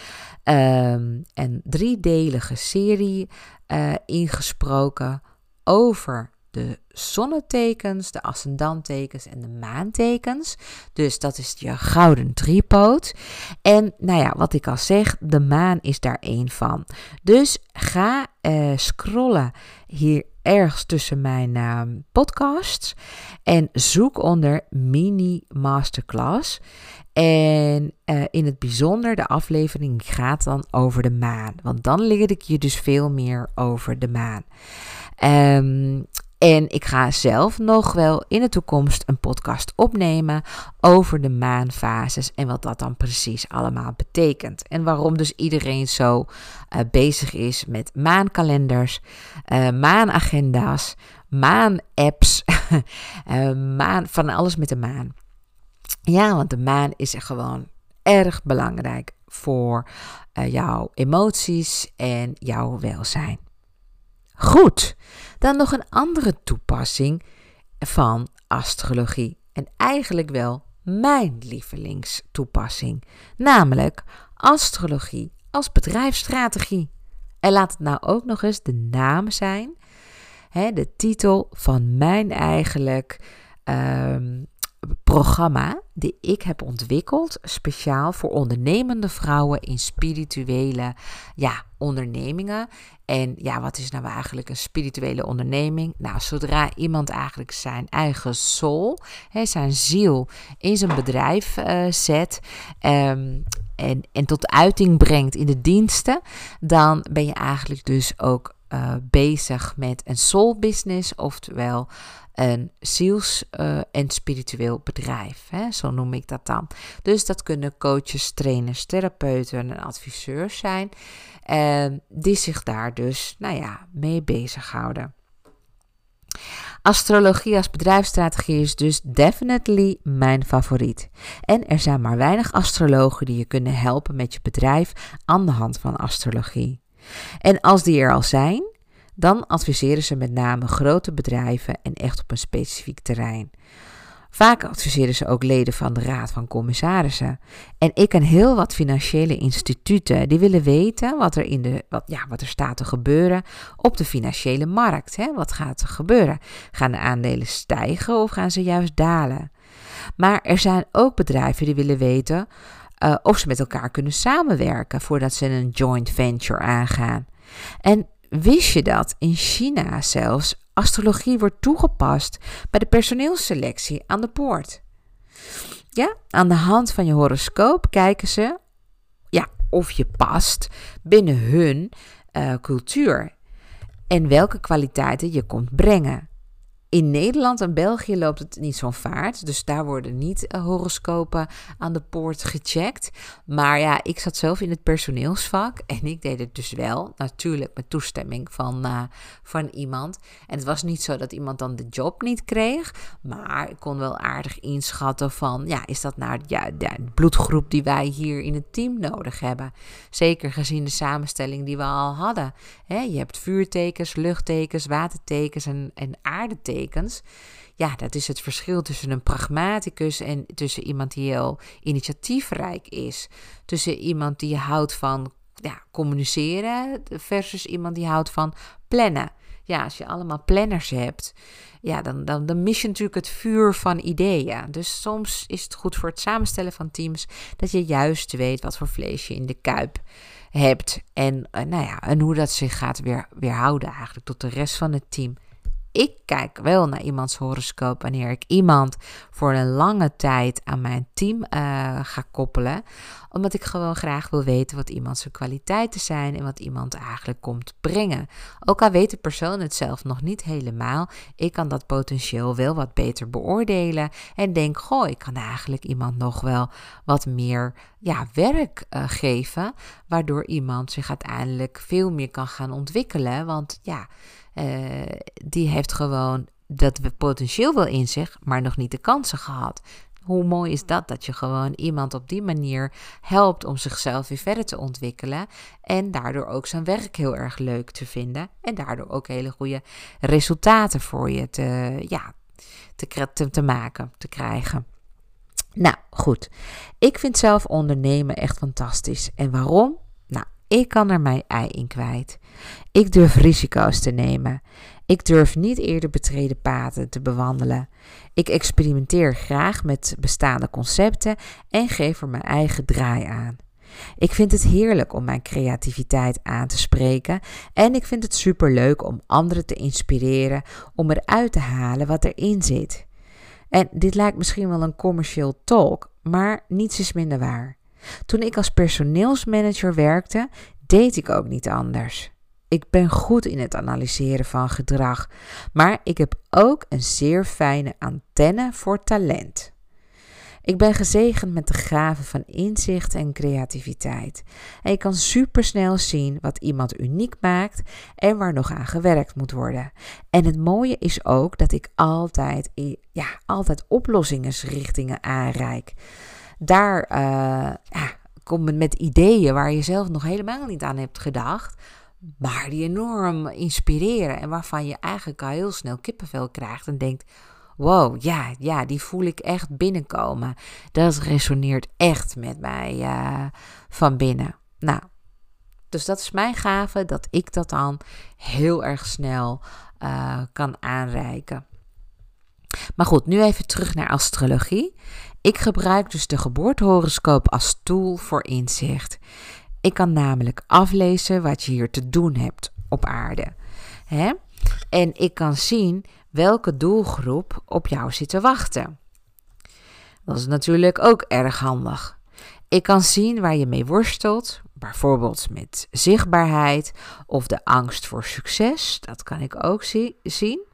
S1: um, een driedelige serie uh, ingesproken over de zonnetekens, de ascendantekens en de maantekens. Dus dat is je gouden driepoot. En nou ja, wat ik al zeg, de maan is daar één van. Dus ga uh, scrollen hier ergens tussen mijn uh, podcasts en zoek onder mini masterclass. En uh, in het bijzonder, de aflevering gaat dan over de maan. Want dan leer ik je dus veel meer over de maan. Um, en ik ga zelf nog wel in de toekomst een podcast opnemen over de maanfases en wat dat dan precies allemaal betekent. En waarom dus iedereen zo uh, bezig is met maankalenders, uh, maanagenda's, maanapps, uh, <laughs> maan, van alles met de maan. Ja, want de maan is er gewoon erg belangrijk voor jouw emoties en jouw welzijn. Goed, dan nog een andere toepassing van astrologie. En eigenlijk wel mijn lievelingstoepassing, namelijk astrologie als bedrijfsstrategie. En laat het nou ook nog eens de naam zijn, hè, de titel van mijn eigenlijk um, programma die ik heb ontwikkeld speciaal voor ondernemende vrouwen in spirituele ja, ondernemingen. En ja, wat is nou eigenlijk een spirituele onderneming? Nou, zodra iemand eigenlijk zijn eigen soul, hè, zijn ziel in zijn bedrijf uh, zet ehm, en, en tot uiting brengt in de diensten, dan ben je eigenlijk dus ook uh, bezig met een soul business, oftewel een ziels- uh, en spiritueel bedrijf. Hè? Zo noem ik dat dan. Dus dat kunnen coaches, trainers, therapeuten en adviseurs zijn. Uh, die zich daar dus, nou ja, mee bezighouden. Astrologie als bedrijfsstrategie is dus definitely mijn favoriet. En er zijn maar weinig astrologen die je kunnen helpen met je bedrijf aan de hand van astrologie. En als die er al zijn, dan adviseren ze met name grote bedrijven en echt op een specifiek terrein. Vaak adviseren ze ook leden van de Raad van Commissarissen. En ik ken heel wat financiële instituten die willen weten wat er, in de, wat, ja, wat er staat te gebeuren op de financiële markt. Hè? Wat gaat er gebeuren? Gaan de aandelen stijgen of gaan ze juist dalen? Maar er zijn ook bedrijven die willen weten uh, of ze met elkaar kunnen samenwerken voordat ze een joint venture aangaan. En wist je dat in China zelfs astrologie wordt toegepast bij de personeelsselectie aan de poort? Ja, aan de hand van je horoscoop kijken ze ja, of je past binnen hun uh, cultuur en welke kwaliteiten je komt brengen. In Nederland en België loopt het niet zo'n vaart. Dus daar worden niet uh, horoscopen aan de poort gecheckt. Maar ja, ik zat zelf in het personeelsvak. En ik deed het dus wel. Natuurlijk met toestemming van, uh, van iemand. En het was niet zo dat iemand dan de job niet kreeg. Maar ik kon wel aardig inschatten van... Ja, is dat nou ja, de bloedgroep die wij hier in het team nodig hebben? Zeker gezien de samenstelling die we al hadden. Je hebt vuurtekens, luchttekens, watertekens en, en aardetekens. Ja, dat is het verschil tussen een pragmaticus en tussen iemand die heel initiatiefrijk is. Tussen iemand die houdt van ja, communiceren versus iemand die houdt van plannen. Ja, als je allemaal planners hebt, ja, dan, dan, mis je natuurlijk het vuur van ideeën. Dus soms is het goed voor het samenstellen van teams dat je juist weet wat voor vlees je in de kuip hebt. En, uh, nou ja, en hoe dat zich gaat weer, weerhouden eigenlijk tot de rest van het team ik kijk wel naar iemands horoscoop wanneer ik iemand voor een lange tijd aan mijn team uh, ga koppelen. Omdat ik gewoon graag wil weten wat iemand zijn kwaliteiten zijn en wat iemand eigenlijk komt brengen. Ook al weet de persoon het zelf nog niet helemaal, ik kan dat potentieel wel wat beter beoordelen. En denk, goh, ik kan eigenlijk iemand nog wel wat meer ja, werk uh, geven. Waardoor iemand zich uiteindelijk veel meer kan gaan ontwikkelen. Want ja. Uh, die heeft gewoon dat potentieel wel in zich, maar nog niet de kansen gehad. Hoe mooi is dat? Dat je gewoon iemand op die manier helpt om zichzelf weer verder te ontwikkelen. En daardoor ook zijn werk heel erg leuk te vinden. En daardoor ook hele goede resultaten voor je te, ja, te, te, te maken, te krijgen. Nou goed, ik vind zelf ondernemen echt fantastisch. En waarom? Nou, ik kan er mijn ei in kwijt. Ik durf risico's te nemen. Ik durf niet eerder betreden paden te bewandelen. Ik experimenteer graag met bestaande concepten en geef er mijn eigen draai aan. Ik vind het heerlijk om mijn creativiteit aan te spreken en ik vind het superleuk om anderen te inspireren om eruit te halen wat erin zit. En dit lijkt misschien wel een commercieel talk, maar niets is minder waar. Toen ik als personeelsmanager werkte, deed ik ook niet anders. Ik ben goed in het analyseren van gedrag, maar ik heb ook een zeer fijne antenne voor talent. Ik ben gezegend met de gave van inzicht en creativiteit. En ik kan supersnel zien wat iemand uniek maakt en waar nog aan gewerkt moet worden. En het mooie is ook dat ik altijd, ja, altijd oplossingsrichtingen aanreik. Daar ja, kom met ideeën waar je zelf nog helemaal niet aan hebt gedacht maar die enorm inspireren en waarvan je eigenlijk al heel snel kippenvel krijgt en denkt: wow, ja, ja, die voel ik echt binnenkomen. Dat resoneert echt met mij uh, van binnen. Nou, dus dat is mijn gave, dat ik dat dan heel erg snel uh, kan aanreiken. Maar goed, nu even terug naar astrologie. Ik gebruik dus de geboortehoroscoop als tool voor inzicht. Ik kan namelijk aflezen wat je hier te doen hebt op aarde. Hè? En ik kan zien welke doelgroep op jou zit te wachten. Dat is natuurlijk ook erg handig. Ik kan zien waar je mee worstelt, bijvoorbeeld met zichtbaarheid of de angst voor succes. Dat kan ik ook zien.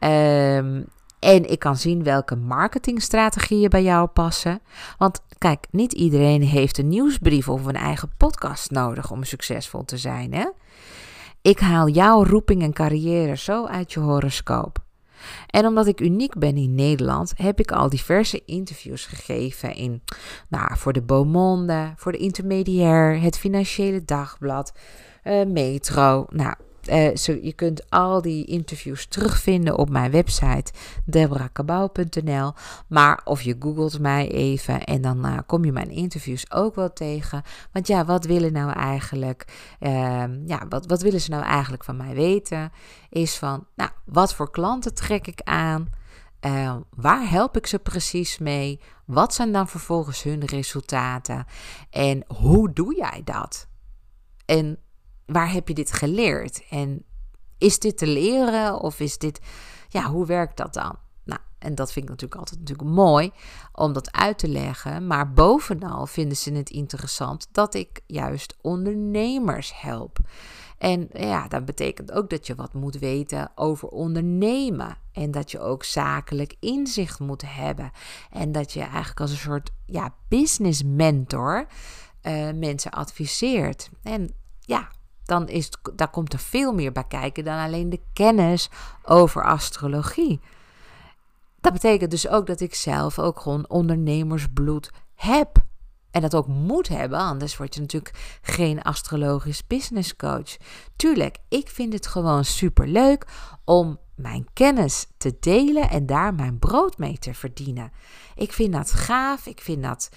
S1: Um, en ik kan zien welke marketingstrategieën bij jou passen. Want kijk, niet iedereen heeft een nieuwsbrief of een eigen podcast nodig om succesvol te zijn. Hè? Ik haal jouw roeping en carrière zo uit je horoscoop. En omdat ik uniek ben in Nederland, heb ik al diverse interviews gegeven in, nou, voor de Beaumonde, voor de Intermediair, het Financiële Dagblad, uh, Metro. Nou, uh, je kunt al die interviews terugvinden op mijn website debrakabau.nl. Maar of je googelt mij even en dan uh, kom je mijn interviews ook wel tegen. Want ja, wat willen nou eigenlijk? Uh, ja, wat, wat willen ze nou eigenlijk van mij weten? Is van, nou, wat voor klanten trek ik aan? Uh, waar help ik ze precies mee? Wat zijn dan vervolgens hun resultaten? En hoe doe jij dat? En waar heb je dit geleerd? En is dit te leren of is dit, ja, hoe werkt dat dan? Nou, en dat vind ik natuurlijk altijd natuurlijk mooi om dat uit te leggen. Maar bovenal vinden ze het interessant dat ik juist ondernemers help. En ja, dat betekent ook dat je wat moet weten over ondernemen. En dat je ook zakelijk inzicht moet hebben. En dat je eigenlijk als een soort ja, business mentor uh, mensen adviseert. En ja, dan is, daar komt er veel meer bij kijken dan alleen de kennis over astrologie. Dat betekent dus ook dat ik zelf ook gewoon ondernemersbloed heb. En dat ook moet hebben, anders word je natuurlijk geen astrologisch business coach. Tuurlijk, ik vind het gewoon super leuk om mijn kennis te delen en daar mijn brood mee te verdienen. Ik vind dat gaaf. Ik vind dat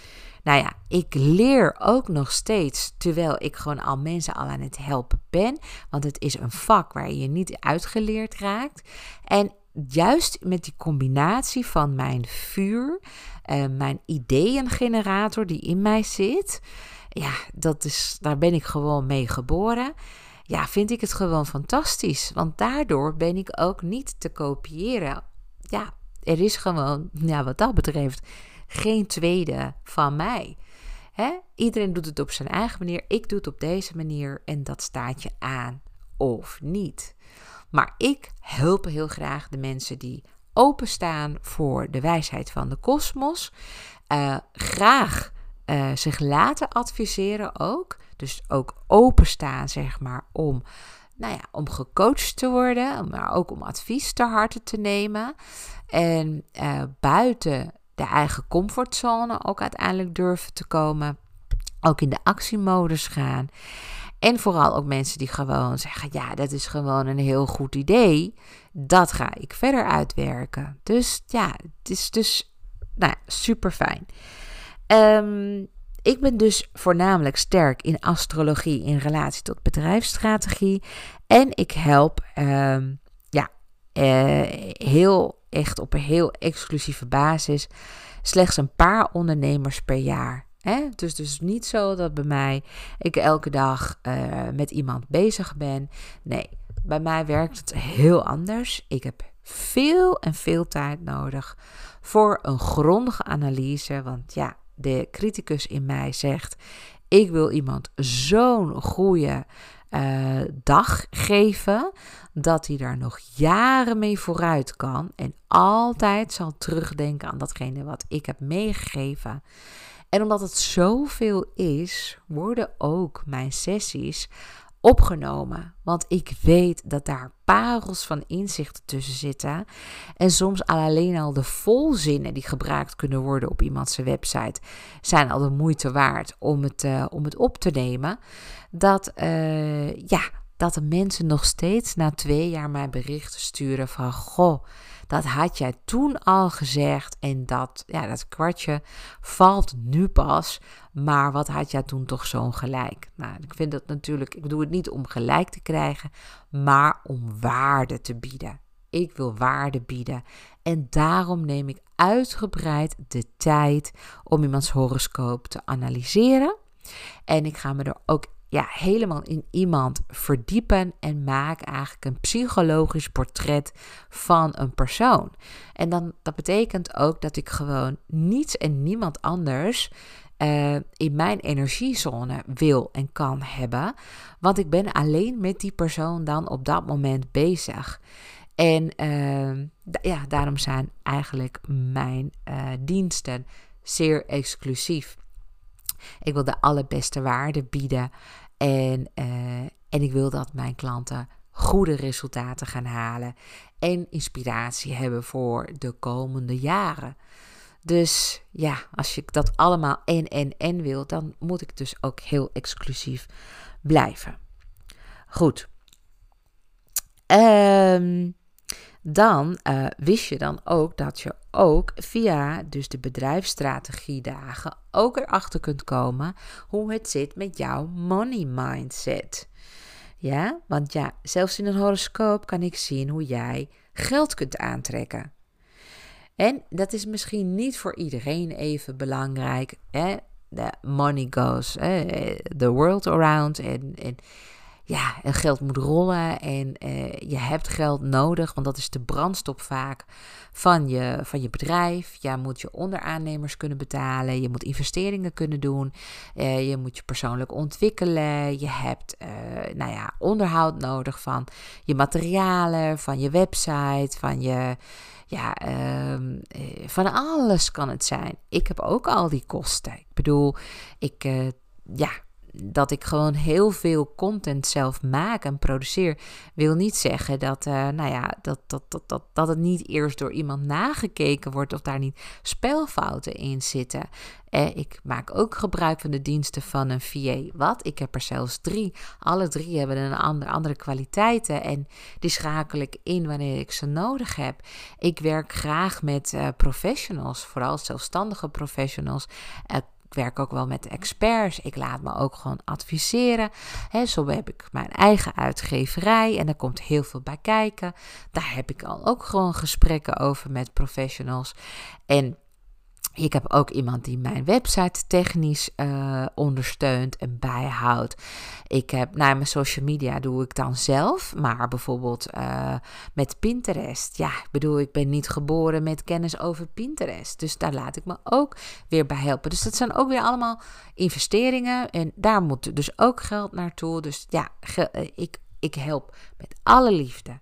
S1: nou ja, ik leer ook nog steeds, terwijl ik gewoon al mensen al aan het helpen ben. Want het is een vak waar je niet uitgeleerd raakt. En juist met die combinatie van mijn vuur, uh, mijn ideeëngenerator die in mij zit. Ja, dat is, daar ben ik gewoon mee geboren. Ja, vind ik het gewoon fantastisch. Want daardoor ben ik ook niet te kopiëren. Ja, er is gewoon, ja, wat dat betreft geen tweede van mij. Iedereen doet het op zijn eigen manier. Ik doe het op deze manier en dat staat je aan of niet. Maar ik help heel graag de mensen die openstaan voor de wijsheid van de kosmos. Uh, graag uh, zich laten adviseren ook. Dus ook openstaan, zeg maar, om, nou ja, om gecoacht te worden, maar ook om advies ter harte te nemen. En uh, buiten de eigen comfortzone ook uiteindelijk durven te komen. Ook in de actiemodus gaan. En vooral ook mensen die gewoon zeggen: ja, dat is gewoon een heel goed idee. Dat ga ik verder uitwerken. Dus ja, het is dus nou, super fijn. Ehm, ik ben dus voornamelijk sterk in astrologie in relatie tot bedrijfsstrategie. En ik help um, ja, uh, heel echt op een heel exclusieve basis slechts een paar ondernemers per jaar. Hè? Dus dus niet zo dat bij mij ik elke dag uh, met iemand bezig ben. Nee, bij mij werkt het heel anders. Ik heb veel en veel tijd nodig voor een grondige analyse. Want ja, de criticus in mij zegt: ik wil iemand zo'n goede uh, dag geven, dat hij daar nog jaren mee vooruit kan en altijd zal terugdenken aan datgene wat ik heb meegegeven. En omdat het zoveel is, worden ook mijn sessies opgenomen. Want ik weet dat daar parels van inzichten tussen zitten. En soms alleen al de volzinnen die gebruikt kunnen worden op iemands website zijn al de moeite waard om het, uh, om het op te nemen. Dat, uh, ja, dat de mensen nog steeds na twee jaar mij berichten sturen van goh. Dat had jij toen al gezegd en dat, ja, dat kwartje valt nu pas. Maar wat had jij toen toch zo'n gelijk? Nou, ik vind dat natuurlijk, ik doe het niet om gelijk te krijgen, maar om waarde te bieden. Ik wil waarde bieden En daarom neem ik uitgebreid de tijd om iemands horoscoop te analyseren. En ik ga me er ook ja, helemaal in iemand verdiepen en maak eigenlijk een psychologisch portret van een persoon. En dan, dat betekent ook dat ik gewoon niets en niemand anders uh, in mijn energiezone wil en kan hebben. Want ik ben alleen met die persoon dan op dat moment bezig. En uh, ja, daarom zijn eigenlijk mijn uh, diensten zeer exclusief. Ik wil de allerbeste waarde bieden. En, uh, en ik wil dat mijn klanten goede resultaten gaan halen. En inspiratie hebben voor de komende jaren. Dus ja, als je dat allemaal en en en wil, dan moet ik dus ook heel exclusief blijven. Goed. Um, dan uh, wist je dan ook dat je ook via dus de bedrijfsstrategiedagen ook erachter kunt komen hoe het zit met jouw money mindset. Ja, want ja, zelfs in een horoscoop kan ik zien hoe jij geld kunt aantrekken. En dat is misschien niet voor iedereen even belangrijk. Hè? The money goes the world around. En, en ja, geld moet rollen en uh, je hebt geld nodig, want dat is de brandstof vaak van je, van je bedrijf. Je moet je onderaannemers kunnen betalen, je moet investeringen kunnen doen, uh, je moet je persoonlijk ontwikkelen. Je hebt uh, nou ja, onderhoud nodig van je materialen, van je website, van je. Ja, ehm, van alles kan het zijn. Ik heb ook al die kosten. Ik bedoel, ik, ja, dat ik gewoon heel veel content zelf maak en produceer, wil niet zeggen dat, uh, nou ja, dat, dat, dat, dat, dat het niet eerst door iemand nagekeken wordt of daar niet spelfouten in zitten. Eh, ik maak ook gebruik van de diensten van een VA. Wat? Ik heb er zelfs drie. Alle drie hebben een andere, andere kwaliteiten en die schakel ik in wanneer ik ze nodig heb. Ik werk graag met uh, professionals, vooral zelfstandige professionals. Uh, ik werk ook wel met experts. Ik laat me ook gewoon adviseren. He, zo heb ik mijn eigen uitgeverij en daar komt heel veel bij kijken. Daar heb ik al ook gewoon gesprekken over met professionals. En ik heb ook iemand die mijn website technisch uh, ondersteunt en bijhoudt. Ik heb, naar mijn social media doe ik dan zelf, maar bijvoorbeeld uh, met Pinterest. Ja, ik bedoel, ik ben niet geboren met kennis over Pinterest. Dus daar laat ik me ook weer bij helpen. Dus dat zijn ook weer allemaal investeringen en daar moet dus ook geld naartoe. Dus ja, eh, ik, ik help met alle liefde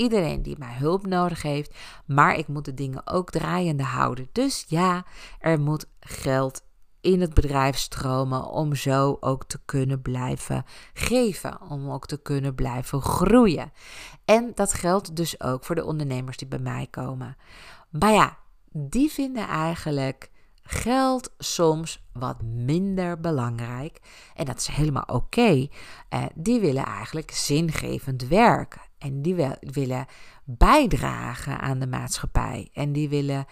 S1: iedereen die mij hulp nodig heeft, maar ik moet de dingen ook draaiende houden. Dus ja, er moet geld in het bedrijf stromen om zo ook te kunnen blijven geven, om ook te kunnen blijven groeien. En dat geldt dus ook voor de ondernemers die bij mij komen. Maar ja, die vinden eigenlijk geld soms wat minder belangrijk. En dat is helemaal oké. Eh, die willen eigenlijk zingevend werken. En die willen bijdragen aan de maatschappij. En die willen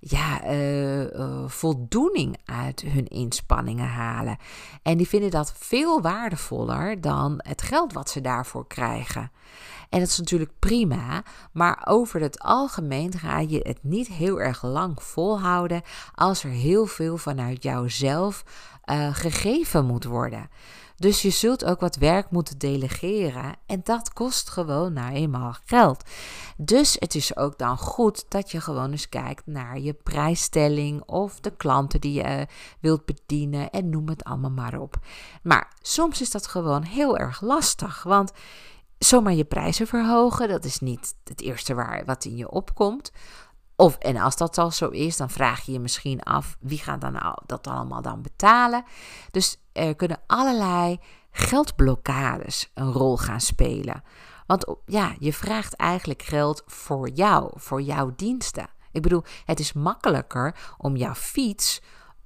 S1: ja, uh, uh, voldoening uit hun inspanningen halen. En die vinden dat veel waardevoller dan het geld wat ze daarvoor krijgen. En dat is natuurlijk prima, maar over het algemeen ga je het niet heel erg lang volhouden als er heel veel vanuit jouzelf uh, gegeven moet worden. Dus je zult ook wat werk moeten delegeren en dat kost gewoon nou eenmaal geld. Dus het is ook dan goed dat je gewoon eens kijkt naar je prijsstelling of de klanten die je eh, wilt bedienen en noem het allemaal maar op. Maar soms is dat gewoon heel erg lastig, want zomaar je prijzen verhogen, dat is niet het eerste waar wat in je opkomt. Of, en als dat al zo is, dan vraag je je misschien af wie gaat dan dat allemaal dan betalen. Dus er kunnen allerlei geldblokkades een rol gaan spelen. Want ja, je vraagt eigenlijk geld voor jou, voor jouw diensten. Ik bedoel, het is makkelijker om jouw fiets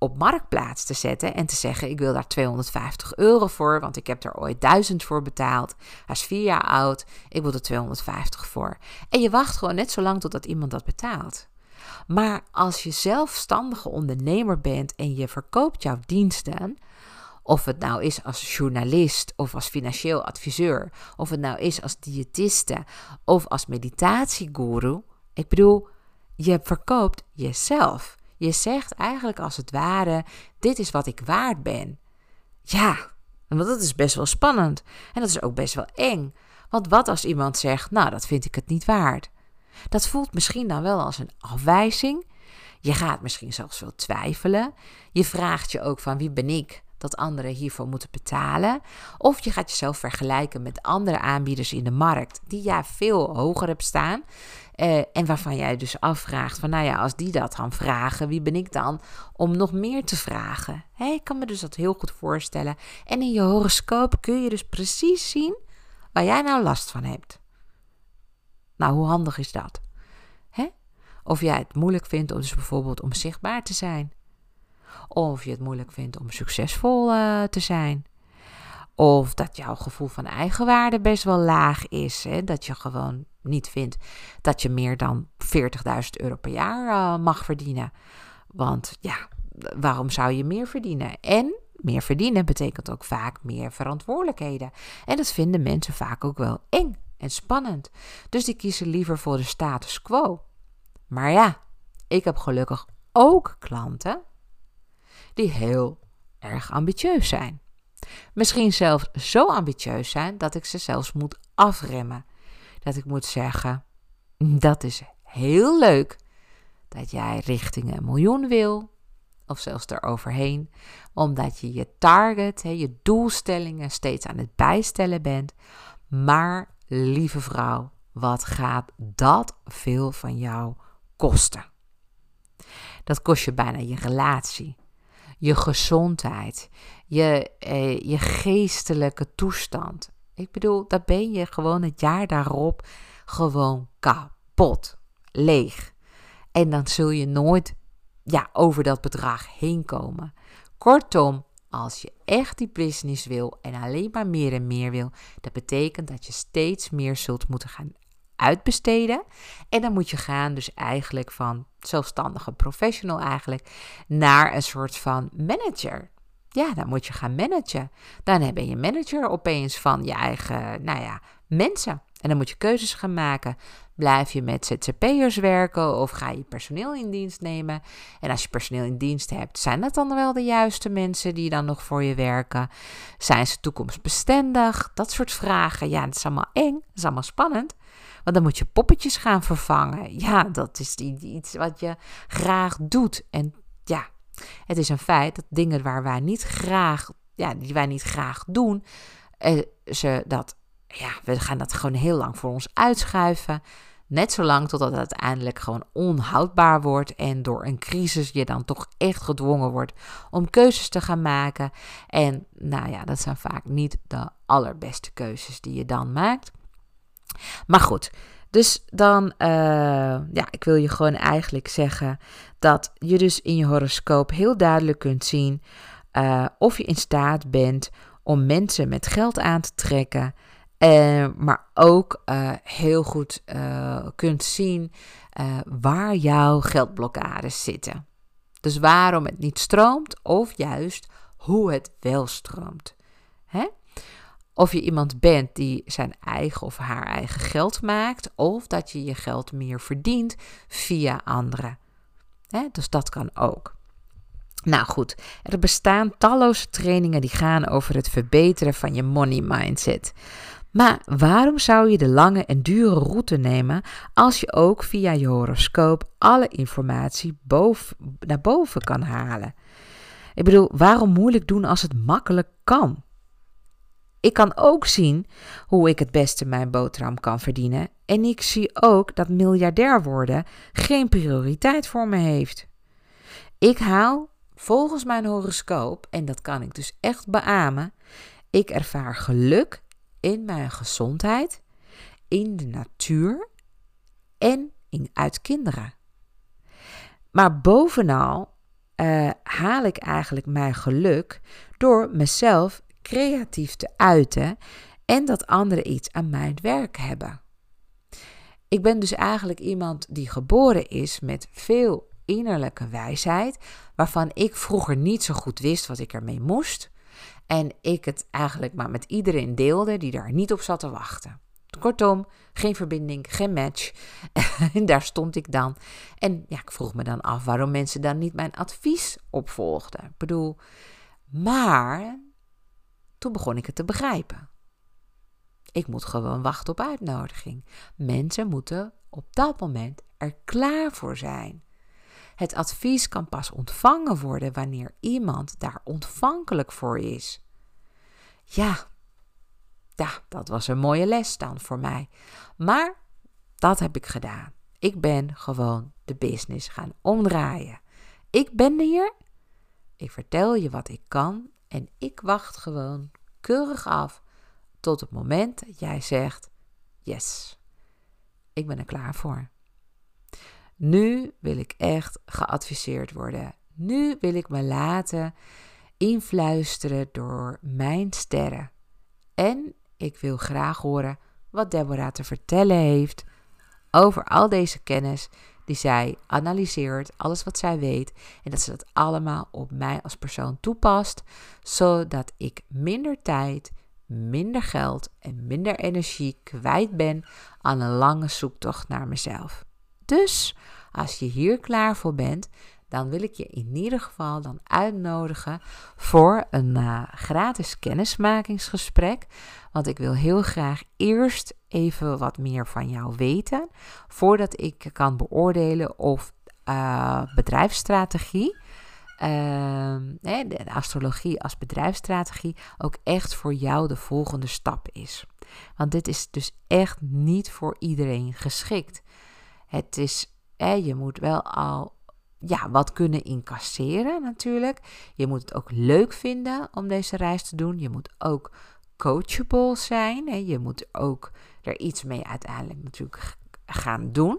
S1: op marktplaats te zetten en te zeggen: Ik wil daar 250 euro voor, want ik heb er ooit 1000 voor betaald. Hij is vier jaar oud, ik wil er 250 voor. En je wacht gewoon net zo lang totdat iemand dat betaalt. Maar als je zelfstandige ondernemer bent en je verkoopt jouw diensten, of het nou is als journalist of als financieel adviseur, of het nou is als diëtiste of als meditatieguru. Ik bedoel, je verkoopt jezelf. Je zegt eigenlijk als het ware: dit is wat ik waard ben. Ja, want dat is best wel spannend. En dat is ook best wel eng. Want wat als iemand zegt: Nou, dat vind ik het niet waard? Dat voelt misschien dan wel als een afwijzing. Je gaat misschien zelfs wel twijfelen. Je vraagt je ook van wie ben ik dat anderen hiervoor moeten betalen. Of je gaat jezelf vergelijken met andere aanbieders in de markt die jij veel hoger hebt staan. Uh, en waarvan jij dus afvraagt van, nou ja, als die dat gaan vragen, wie ben ik dan om nog meer te vragen? Hey, ik kan me dus dat heel goed voorstellen. En in je horoscoop kun je dus precies zien waar jij nou last van hebt. Nou, hoe handig is dat? Hè? Of jij het moeilijk vindt om dus bijvoorbeeld om zichtbaar te zijn. Of je het moeilijk vindt om succesvol uh, te zijn. Of dat jouw gevoel van eigenwaarde best wel laag is. Hè? Dat je gewoon niet vindt dat je meer dan 40.000 euro per jaar uh, mag verdienen. Want ja, waarom zou je meer verdienen? En meer verdienen betekent ook vaak meer verantwoordelijkheden. En dat vinden mensen vaak ook wel eng en spannend. Dus die kiezen liever voor de status quo. Maar ja, ik heb gelukkig ook klanten die heel erg ambitieus zijn. Misschien zelfs zo ambitieus zijn dat ik ze zelfs moet afremmen. Dat ik moet zeggen: dat is heel leuk dat jij richting een miljoen wil, of zelfs eroverheen, omdat je je target, je doelstellingen steeds aan het bijstellen bent. Maar lieve vrouw, wat gaat dat veel van jou kosten? Dat kost je bijna je relatie, je gezondheid, je, eh, je geestelijke toestand. Ik bedoel, daar ben je gewoon het jaar daarop gewoon kapot, leeg. En dan zul je nooit ja, over dat bedrag heen komen. Kortom, als je echt die business wil en alleen maar meer en meer wil, dat betekent dat je steeds meer zult moeten gaan uitbesteden. En dan moet je gaan dus eigenlijk van zelfstandige professional eigenlijk naar een soort van manager. Ja, dan moet je gaan managen. Dan ben je manager opeens van je eigen, nou ja, mensen. En dan moet je keuzes gaan maken. Blijf je met ZZP'ers werken of ga je personeel in dienst nemen? En als je personeel in dienst hebt, zijn dat dan wel de juiste mensen die dan nog voor je werken? Zijn ze toekomstbestendig? Dat soort vragen. Ja, het is allemaal eng, het is allemaal spannend. Want dan moet je poppetjes gaan vervangen. Ja, dat is iets wat je graag doet. En ja, het is een feit dat dingen waar wij niet graag, ja, die wij niet graag doen, eh, ze dat, ja, we gaan dat gewoon heel lang voor ons uitschuiven. Net zolang totdat het uiteindelijk gewoon onhoudbaar wordt en door een crisis je dan toch echt gedwongen wordt om keuzes te gaan maken. En nou ja, dat zijn vaak niet de allerbeste keuzes die je dan maakt. Maar goed, dus dan, uh, ja, ik wil je gewoon eigenlijk zeggen dat je dus in je horoscoop heel duidelijk kunt zien uh, of je in staat bent om mensen met geld aan te trekken. Uh, maar ook heel goed kunt zien waar jouw geldblokkades zitten. Dus waarom het niet stroomt of juist hoe het wel stroomt. Hè? Of je iemand bent die zijn eigen of haar eigen geld maakt, of dat je je geld meer verdient via anderen. dus dat kan ook. Nou goed, er bestaan talloze trainingen die gaan over het verbeteren van je money mindset. Maar waarom zou je de lange en dure route nemen als je ook via je horoscoop alle informatie boven, naar boven kan halen? Ik bedoel, waarom moeilijk doen als het makkelijk kan? Ik kan ook zien hoe ik het beste mijn boterham kan verdienen. En ik zie ook dat miljardair worden geen prioriteit voor me heeft. Ik haal volgens mijn horoscoop, en dat kan ik dus echt beamen, ik ervaar geluk in mijn gezondheid, in de natuur en in, uit kinderen. Maar bovenal uh, haal ik eigenlijk mijn geluk door mezelf creatief te uiten en dat anderen iets aan mijn werk hebben. Ik ben dus eigenlijk iemand die geboren is met veel innerlijke wijsheid, waarvan ik vroeger niet zo goed wist wat ik ermee moest. En ik het eigenlijk maar met iedereen deelde die daar niet op zat te wachten. Kortom, geen verbinding, geen match. en <laughs> daar stond ik dan. En ja, ik vroeg me dan af waarom mensen dan niet mijn advies opvolgden. Ik bedoel, maar toen begon ik het te begrijpen. Ik moet gewoon wachten op uitnodiging. Mensen moeten op dat moment er klaar voor zijn. Het advies kan pas ontvangen worden wanneer iemand daar ontvankelijk voor is. Ja, ja, dat was een mooie les dan voor mij. Maar dat heb ik gedaan. Ik ben gewoon de business gaan omdraaien. Ik ben hier. Ik vertel je wat ik kan en ik wacht gewoon keurig af tot het moment dat jij zegt: Yes, ik ben er klaar voor. Nu wil ik echt geadviseerd worden. Nu wil ik me laten influisteren door mijn sterren. En ik wil graag horen wat Deborah te vertellen heeft over al deze kennis die zij analyseert, alles wat zij weet, en dat ze dat allemaal op mij als persoon toepast, zodat ik minder tijd, minder geld en minder energie kwijt ben aan een lange zoektocht naar mezelf. Dus als je hier klaar voor bent, dan wil ik je in ieder geval dan uitnodigen voor een uh, gratis kennismakingsgesprek. Want ik wil heel graag eerst even wat meer van jou weten, voordat ik kan beoordelen of uh, bedrijfsstrategie, uh, de astrologie als bedrijfsstrategie, ook echt voor jou de volgende stap is. Want dit is dus echt niet voor iedereen geschikt. Het is, je moet wel al ja, wat kunnen incasseren natuurlijk. Je moet het ook leuk vinden om deze reis te doen. Je moet ook coachable zijn. Hè. Je moet ook er iets mee uiteindelijk natuurlijk gaan doen.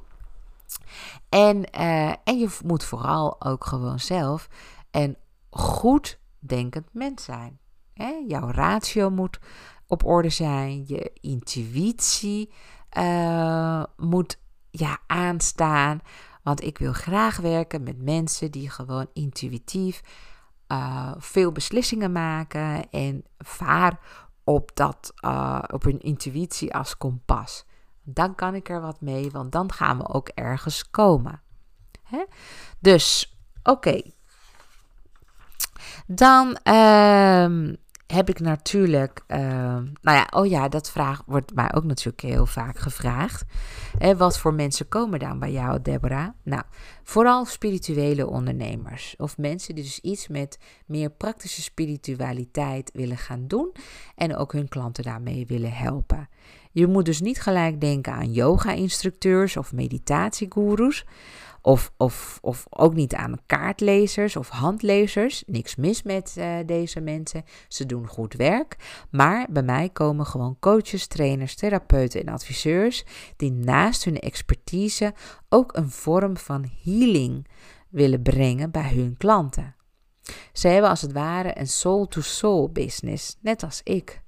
S1: En, uh, en je moet vooral ook gewoon zelf een goed denkend mens zijn. Hè. Jouw ratio moet op orde zijn. Je intuïtie uh, moet ja, aanstaan. Want ik wil graag werken met mensen die gewoon intuïtief uh, veel beslissingen maken en vaar op, dat, uh, op hun intuïtie als kompas. Dan kan ik er wat mee, want dan gaan we ook ergens komen. Hè? Dus, oké. Dan um, heb ik natuurlijk, uh, nou ja, oh ja, dat vraag wordt mij ook natuurlijk heel vaak gevraagd. Wat voor mensen komen dan bij jou, Deborah? Nou, vooral spirituele ondernemers of mensen die dus iets met meer praktische spiritualiteit willen gaan doen en ook hun klanten daarmee willen helpen. Je moet dus niet gelijk denken aan yoga-instructeurs of meditatiegoeroes. Of, of, of ook niet aan kaartlezers of handlezers. Niks mis met uh, deze mensen. Ze doen goed werk. Maar bij mij komen gewoon coaches, trainers, therapeuten en adviseurs. die naast hun expertise ook een vorm van healing willen brengen bij hun klanten. Ze hebben als het ware een soul-to-soul business, net als ik.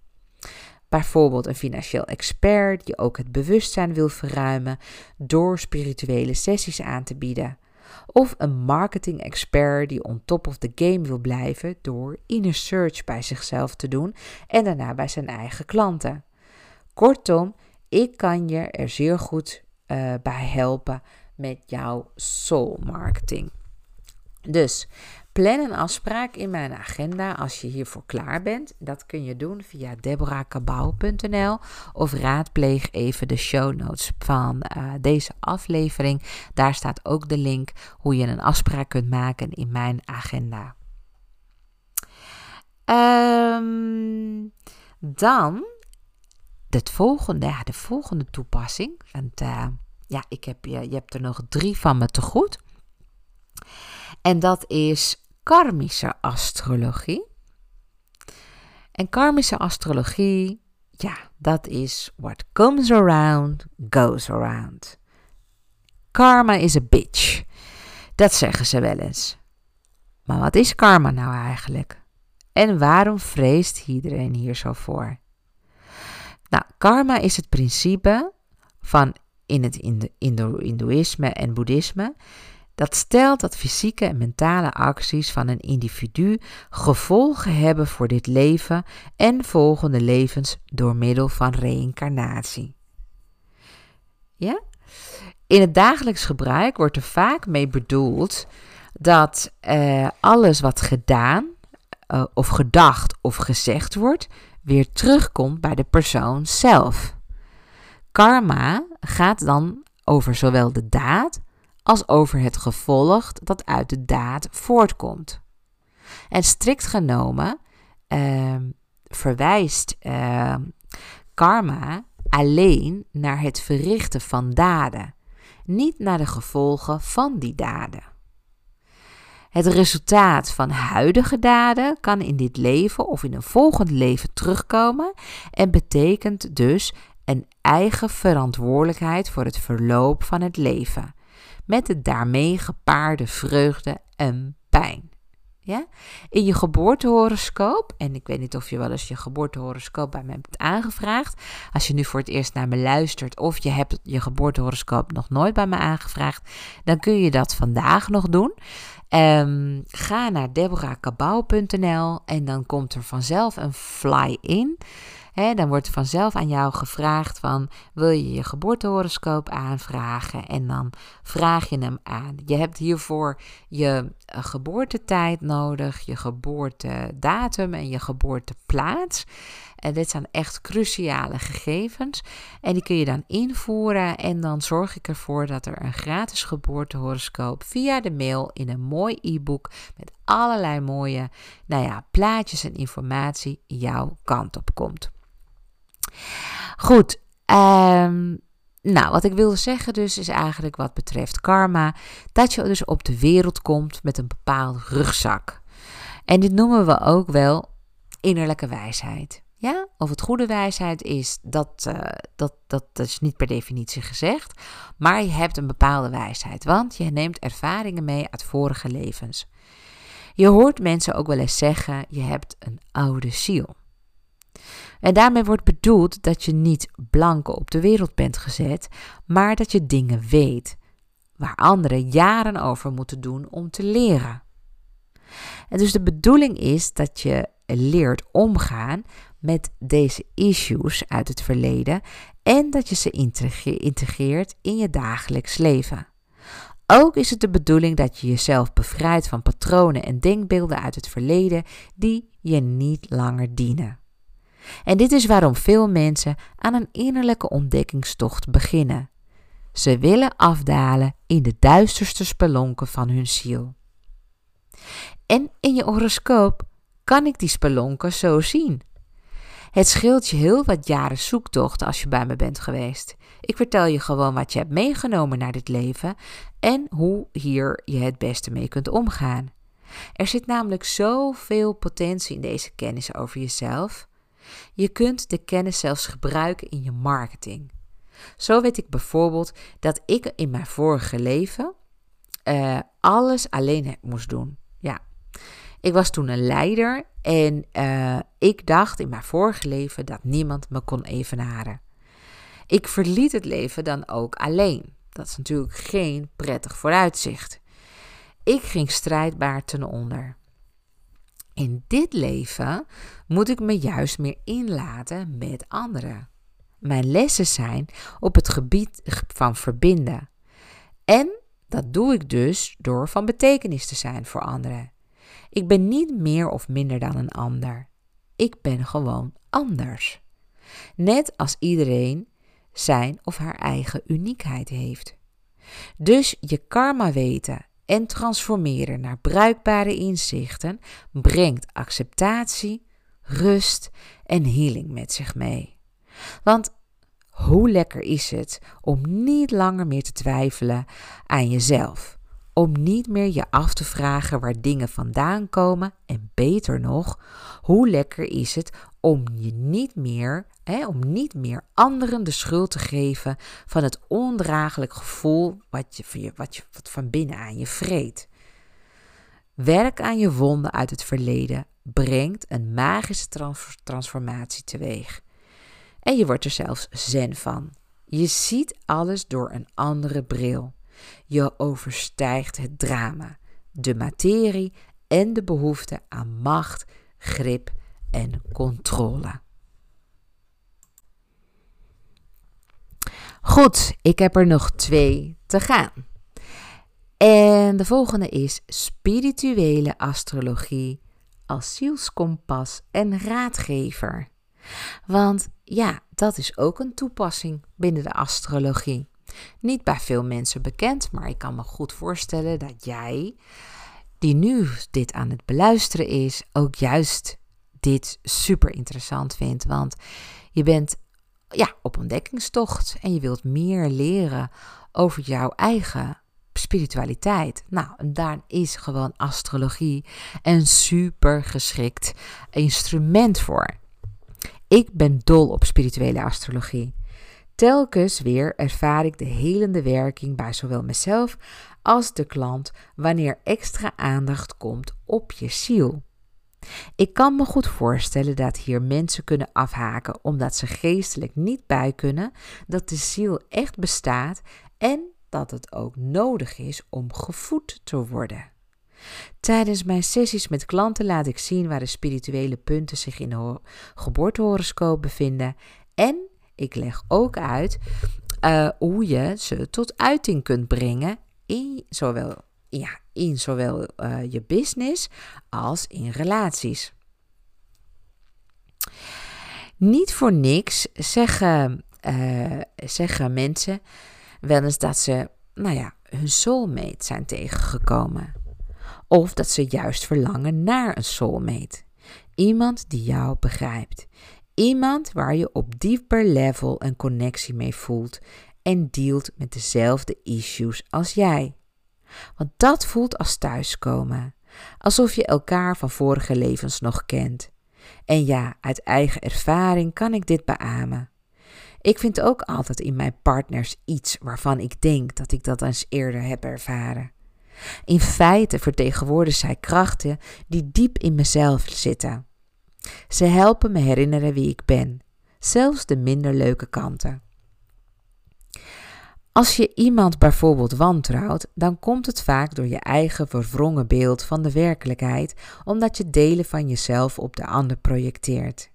S1: Bijvoorbeeld een financieel expert die ook het bewustzijn wil verruimen door spirituele sessies aan te bieden. Of een marketing expert die on top of the game wil blijven door inner search bij zichzelf te doen en daarna bij zijn eigen klanten. Kortom, ik kan je er zeer goed uh, bij helpen met jouw soul marketing. Dus Plan een afspraak in mijn agenda als je hiervoor klaar bent. Dat kun je doen via deborahkabau.nl of raadpleeg even de show notes van uh, deze aflevering. Daar staat ook de link hoe je een afspraak kunt maken in mijn agenda. Um, dan het volgende, de volgende toepassing. Want uh, ja, ik heb, je, je hebt er nog drie van me te goed. En dat is karmische astrologie. En karmische astrologie, ja, dat is what comes around, goes around. Karma is a bitch. Dat zeggen ze wel eens. Maar wat is karma nou eigenlijk? En waarom vreest iedereen hier zo voor? Nou, karma is het principe van in het Hindoeïsme en Boeddhisme dat stelt dat fysieke en mentale acties van een individu gevolgen hebben voor dit leven en volgende levens door middel van reïncarnatie. Ja? In het dagelijks gebruik wordt er vaak mee bedoeld dat uh, alles wat gedaan uh, of gedacht of gezegd wordt, weer terugkomt bij de persoon zelf. Karma gaat dan over zowel de daad als over het gevolg dat uit de daad voortkomt. En strikt genomen uh, verwijst uh, karma alleen naar het verrichten van daden, niet naar de gevolgen van die daden. Het resultaat van huidige daden kan in dit leven of in een volgend leven terugkomen en betekent dus een eigen verantwoordelijkheid voor het verloop van het leven, met de daarmee gepaarde vreugde en pijn. Ja? In je geboortehoroscoop, en ik weet niet of je wel eens je geboortehoroscoop bij me hebt aangevraagd. Als je nu voor het eerst naar me luistert of je hebt je geboortehoroscoop nog nooit bij me aangevraagd, dan kun je dat vandaag nog doen. Um, ga naar deborahkabau.nl en dan komt er vanzelf een dan wordt vanzelf aan jou gevraagd van wil je je geboortehoroscoop aanvragen en dan vraag je hem aan. Je hebt hiervoor je eh, geboortetijd nodig, je geboortedatum en je geboorteplaats. En dit zijn echt cruciale gegevens. En die kun je dan invoeren. En dan zorg ik ervoor dat er een gratis geboortehoroscoop via de mail in een mooi e-book met allerlei mooie nou ja, plaatjes en informatie jouw kant op komt. Goed, um, nou, wat ik wilde zeggen dus is eigenlijk wat betreft karma, dat je dus op de wereld komt met een bepaalde rugzak. En dit noemen we ook wel innerlijke wijsheid. Ja, of het goede wijsheid is, dat, uh, dat, dat, dat is niet per definitie gezegd. Maar je hebt een bepaalde wijsheid, want je neemt ervaringen mee uit vorige levens. Je hoort mensen ook wel eens zeggen: je hebt een oude ziel. En daarmee wordt bedoeld dat je niet blanco op de wereld bent gezet, maar dat je dingen weet, waar anderen jaren over moeten doen om te leren. En dus de bedoeling is dat je leert omgaan met deze issues uit het verleden en dat je ze integreert in je dagelijks leven. Ook is het de bedoeling dat je jezelf bevrijdt van patronen en denkbeelden uit het verleden die je niet langer dienen. En dit is waarom veel mensen aan een innerlijke ontdekkingstocht beginnen. Ze willen afdalen in de duisterste spelonken van hun ziel. En in je horoscoop kan ik die spelonken zo zien. Het scheelt je heel wat jaren zoektocht als je bij me bent geweest. Ik vertel je gewoon wat je hebt meegenomen naar dit leven en hoe hier je het beste mee kunt omgaan. Er zit namelijk zoveel potentie in deze kennis over jezelf. Je kunt de kennis zelfs gebruiken in je marketing. Zo weet ik bijvoorbeeld dat ik in mijn vorige leven uh, alles alleen moest doen. Ja, ik was toen een leider en uh, ik dacht in mijn vorige leven dat niemand me kon evenaren. Ik verliet het leven dan ook alleen. Dat is natuurlijk geen prettig vooruitzicht. Ik ging strijdbaar ten onder. In dit leven moet ik me juist meer inlaten met anderen. Mijn lessen zijn op het gebied van verbinden. En dat doe ik dus door van betekenis te zijn voor anderen. Ik ben niet meer of minder dan een ander. Ik ben gewoon anders. Net als iedereen zijn of haar eigen uniekheid heeft. Dus je karma weten en transformeren naar bruikbare inzichten brengt acceptatie, rust en healing met zich mee. Want hoe lekker is het om niet langer meer te twijfelen aan jezelf? Om niet meer je af te vragen waar dingen vandaan komen en beter nog, hoe lekker is het om je niet meer, hè, om niet meer anderen de schuld te geven van het ondraaglijk gevoel wat, je, wat, je, wat van binnen aan je vreet. Werk aan je wonden uit het verleden brengt een magische transformatie teweeg. En je wordt er zelfs zen van. Je ziet alles door een andere bril. Je overstijgt het drama, de materie en de behoefte aan macht, grip en controle. Goed, ik heb er nog twee te gaan. En de volgende is spirituele astrologie als zielskompas en raadgever. Want ja, dat is ook een toepassing binnen de astrologie. Niet bij veel mensen bekend, maar ik kan me goed voorstellen dat jij, die nu dit aan het beluisteren is, ook juist dit super interessant vindt. Want je bent ja, op ontdekkingstocht en je wilt meer leren over jouw eigen spiritualiteit. Nou, daar is gewoon astrologie een super geschikt instrument voor. Ik ben dol op spirituele astrologie. Telkens weer ervaar ik de helende werking bij zowel mezelf als de klant wanneer extra aandacht komt op je ziel. Ik kan me goed voorstellen dat hier mensen kunnen afhaken omdat ze geestelijk niet bij kunnen dat de ziel echt bestaat en dat het ook nodig is om gevoed te worden. Tijdens mijn sessies met klanten laat ik zien waar de spirituele punten zich in de geboortehoroscoop bevinden en ik leg ook uit uh, hoe je ze tot uiting kunt brengen in zowel, ja, in zowel uh, je business als in relaties. Niet voor niks zeggen, uh, zeggen mensen wel eens dat ze, nou ja, hun soulmate zijn tegengekomen. Of dat ze juist verlangen naar een soulmate. Iemand die jou begrijpt. Iemand waar je op dieper level een connectie mee voelt en dealt met dezelfde issues als jij. Want dat voelt als thuiskomen. Alsof je elkaar van vorige levens nog kent. En ja, uit eigen ervaring kan ik dit beamen. Ik vind ook altijd in mijn partners iets waarvan ik denk dat ik dat eens eerder heb ervaren. In feite vertegenwoordigen zij krachten die diep in mezelf zitten. Ze helpen me herinneren wie ik ben, zelfs de minder leuke kanten. Als je iemand bijvoorbeeld wantrouwt, dan komt het vaak door je eigen verwrongen beeld van de werkelijkheid, omdat je delen van jezelf op de ander projecteert.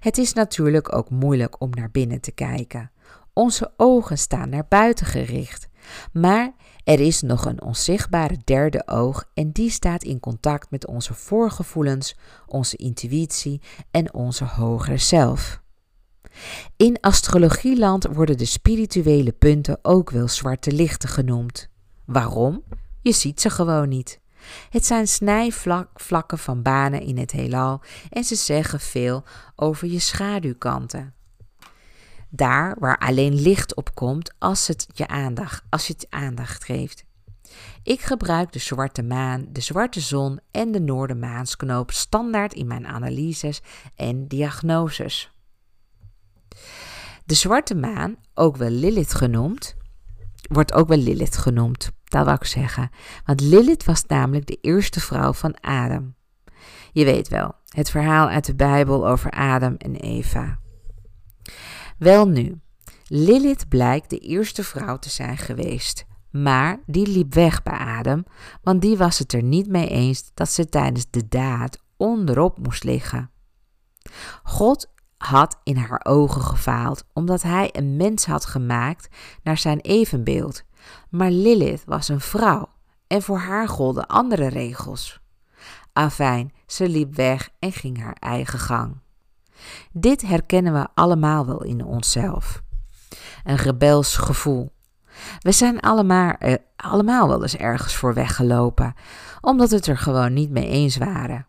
S1: Het is natuurlijk ook moeilijk om naar binnen te kijken. Onze ogen staan naar buiten gericht, maar er is nog een onzichtbare derde oog en die staat in contact met onze voorgevoelens, onze intuïtie en onze hogere zelf. In astrologieland worden de spirituele punten ook wel zwarte lichten genoemd. Waarom? Je ziet ze gewoon niet. Het zijn snijvlakken van banen in het heelal en ze zeggen veel over je schaduwkanten. Daar waar alleen licht op komt als, het je aandacht, als je het aandacht geeft. Ik gebruik de zwarte maan, de zwarte zon en de noordermaansknoop standaard in mijn analyses en diagnoses. De zwarte maan, ook wel Lilith genoemd, wordt ook wel Lilith genoemd, dat wil ik zeggen. Want Lilith was namelijk de eerste vrouw van Adam. Je weet wel, het verhaal uit de Bijbel over Adam en Eva. Wel nu, Lilith blijkt de eerste vrouw te zijn geweest. Maar die liep weg bij Adam, want die was het er niet mee eens dat ze tijdens de daad onderop moest liggen. God had in haar ogen gefaald, omdat hij een mens had gemaakt naar zijn evenbeeld. Maar Lilith was een vrouw en voor haar golden andere regels. Afijn, ze liep weg en ging haar eigen gang. Dit herkennen we allemaal wel in onszelf. Een rebels gevoel. We zijn allemaal, eh, allemaal wel eens ergens voor weggelopen, omdat we het er gewoon niet mee eens waren.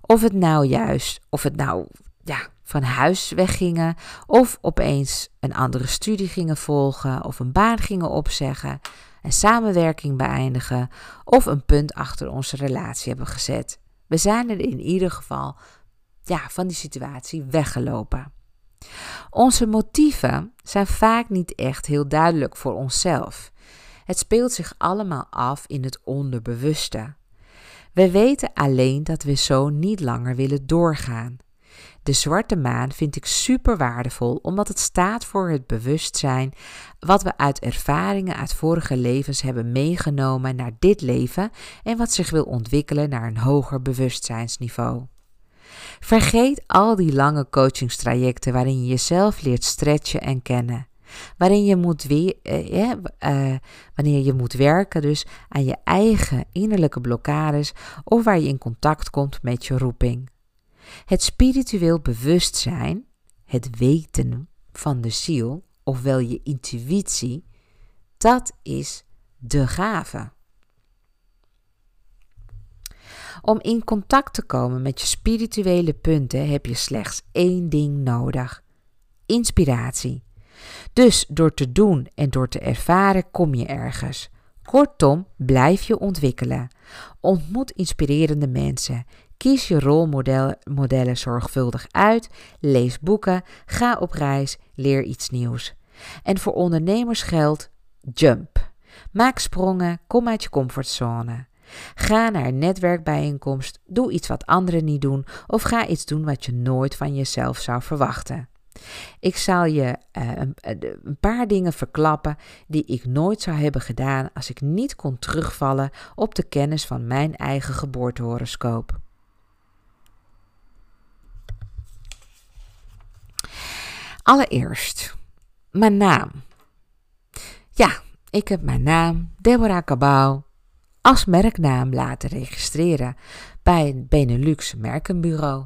S1: Of het nou juist, of het nou ja, van huis weggingen, of opeens een andere studie gingen volgen, of een baan gingen opzeggen, een samenwerking beëindigen, of een punt achter onze relatie hebben gezet. We zijn er in ieder geval ja, van die situatie weggelopen. Onze motieven zijn vaak niet echt heel duidelijk voor onszelf. Het speelt zich allemaal af in het onderbewuste. We weten alleen dat we zo niet langer willen doorgaan. De zwarte maan vind ik super waardevol omdat het staat voor het bewustzijn wat we uit ervaringen uit vorige levens hebben meegenomen naar dit leven en wat zich wil ontwikkelen naar een hoger bewustzijnsniveau. Vergeet al die lange coachingstrajecten waarin je jezelf leert stretchen en kennen. waarin je moet eh, eh, wanneer je moet werken dus aan je eigen innerlijke blokkades of waar je in contact komt met je roeping. Het spiritueel bewustzijn, het weten van de ziel, ofwel je intuïtie, dat is de gave. Om in contact te komen met je spirituele punten heb je slechts één ding nodig: inspiratie. Dus door te doen en door te ervaren kom je ergens. Kortom, blijf je ontwikkelen. Ontmoet inspirerende mensen. Kies je rolmodellen zorgvuldig uit. Lees boeken. Ga op reis. Leer iets nieuws. En voor ondernemers geldt: jump. Maak sprongen. Kom uit je comfortzone. Ga naar een netwerkbijeenkomst, doe iets wat anderen niet doen of ga iets doen wat je nooit van jezelf zou verwachten. Ik zal je uh, een, een, paar dingen verklappen die ik nooit zou hebben gedaan als ik niet kon terugvallen op de kennis van mijn eigen geboortehoroscoop. Allereerst, mijn naam. Ja, ik heb mijn naam, Deborah Cabau, als merknaam laten registreren bij een Benelux merkenbureau.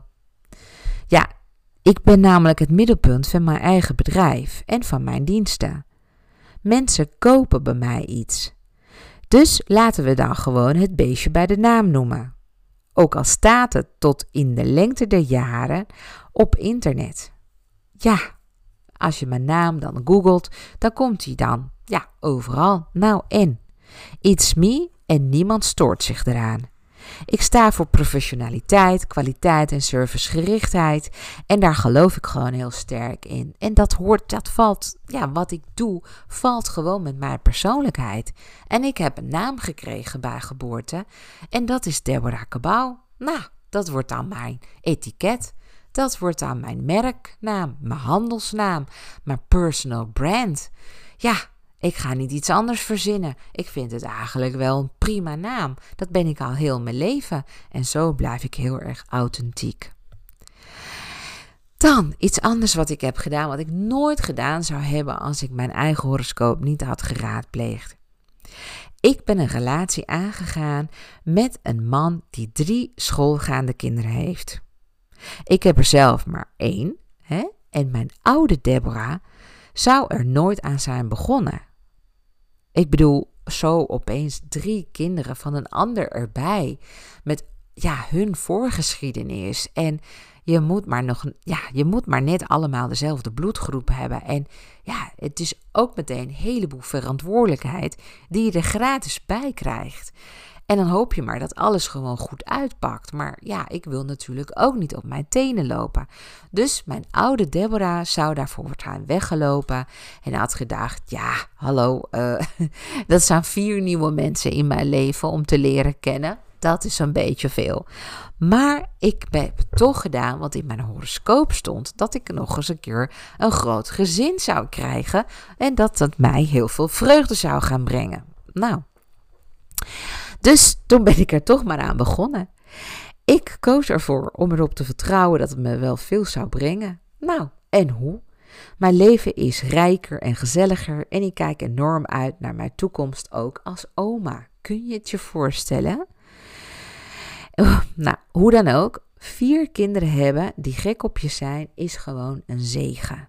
S1: Ja, ik ben namelijk het middelpunt van mijn eigen bedrijf en van mijn diensten. Mensen kopen bij mij iets. Dus laten we dan gewoon het beestje bij de naam noemen. Ook al staat het tot in de lengte der jaren op internet. Ja, als je mijn naam dan googelt, dan komt hij dan. Ja, overal. Nou en. It's me en niemand stoort zich eraan. Ik sta voor professionaliteit, kwaliteit en servicegerichtheid. En daar geloof ik gewoon heel sterk in. En dat hoort, dat valt, ja, wat ik doe, valt gewoon met mijn persoonlijkheid. En ik heb een naam gekregen bij geboorte. En dat is Deborah Cabau. Nou, dat wordt dan mijn etiket. Dat wordt dan mijn merknaam, mijn handelsnaam, mijn personal brand. Ja, ik ga niet iets anders verzinnen. Ik vind het eigenlijk wel een prima naam. Dat ben ik al heel mijn leven. En zo blijf ik heel erg authentiek. Dan iets anders wat ik heb gedaan, wat ik nooit gedaan zou hebben als ik mijn eigen horoscoop niet had geraadpleegd. Ik ben een relatie aangegaan met een man die drie schoolgaande kinderen heeft. Ik heb er zelf maar één. Hè? En mijn oude Deborah zou er nooit aan zijn begonnen. Ik bedoel, zo opeens drie kinderen van een ander erbij. Met ja, hun voorgeschiedenis. En je moet maar nog, ja, je moet maar net allemaal dezelfde bloedgroep hebben. En ja, het is ook meteen een heleboel verantwoordelijkheid die je er gratis bij krijgt. En dan hoop je maar dat alles gewoon goed uitpakt. Maar ja, ik wil natuurlijk ook niet op mijn tenen lopen. Dus mijn oude Deborah zou daarvoor zijn weggelopen. En had gedacht: ja, hallo, uh, <laughs> dat zijn vier nieuwe mensen in mijn leven om te leren kennen. Dat is een beetje veel. Maar ik heb het toch gedaan, want in mijn horoscoop stond dat ik nog eens een keer een groot gezin zou krijgen. En dat dat mij heel veel vreugde zou gaan brengen. Nou. Dus toen ben ik er toch maar aan begonnen. Ik koos ervoor om erop te vertrouwen dat het me wel veel zou brengen. Nou, en hoe? Mijn leven is rijker en gezelliger en ik kijk enorm uit naar mijn toekomst ook als oma. Kun je het je voorstellen? Oh, nou, hoe dan ook, vier kinderen hebben die gek op je zijn is gewoon een zegen.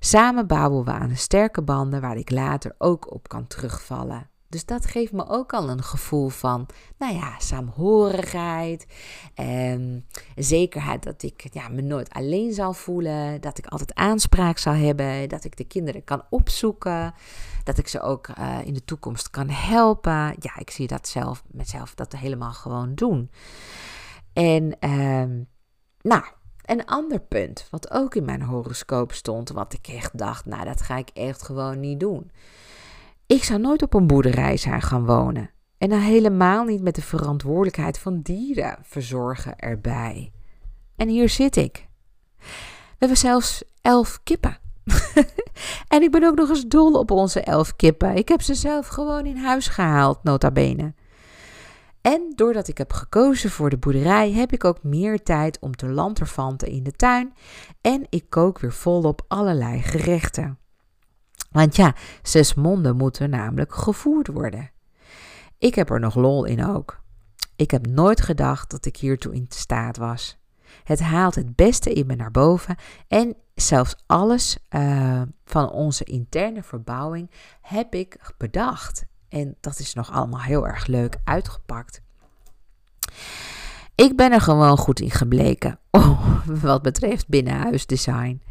S1: Samen bouwen we aan sterke banden waar ik later ook op kan terugvallen. Dus dat geeft me ook al een gevoel van, nou ja, saamhorigheid. En zekerheid dat ik ja, me nooit alleen zal voelen. Dat ik altijd aanspraak zal hebben. Dat ik de kinderen kan opzoeken. Dat ik ze ook uh, in de toekomst kan helpen. Ja, ik zie dat zelf, mezelf dat helemaal gewoon doen. En uh, nou, een ander punt, wat ook in mijn horoscoop stond, wat ik echt dacht, nou, dat ga ik echt gewoon niet doen. Ik zou nooit op een boerderij zijn gaan wonen. En dan helemaal niet met de verantwoordelijkheid van dieren verzorgen erbij. En hier zit ik. We hebben zelfs elf kippen. <laughs> en ik ben ook nog eens dol op onze elf kippen. Ik heb ze zelf gewoon in huis gehaald, nota bene. En doordat ik heb gekozen voor de boerderij, heb ik ook meer tijd om te lanterfanten in de tuin. En ik kook weer volop allerlei gerechten. Want ja, zes monden moeten namelijk gevoerd worden. Ik heb er nog lol in ook. Ik heb nooit gedacht dat ik hiertoe in staat was. Het haalt het beste in me naar boven en zelfs alles uh, van onze interne verbouwing heb ik bedacht. En dat is nog allemaal heel erg leuk uitgepakt. Ik ben er gewoon goed in gebleken. Oh, <laughs> wat betreft binnenhuisdesign.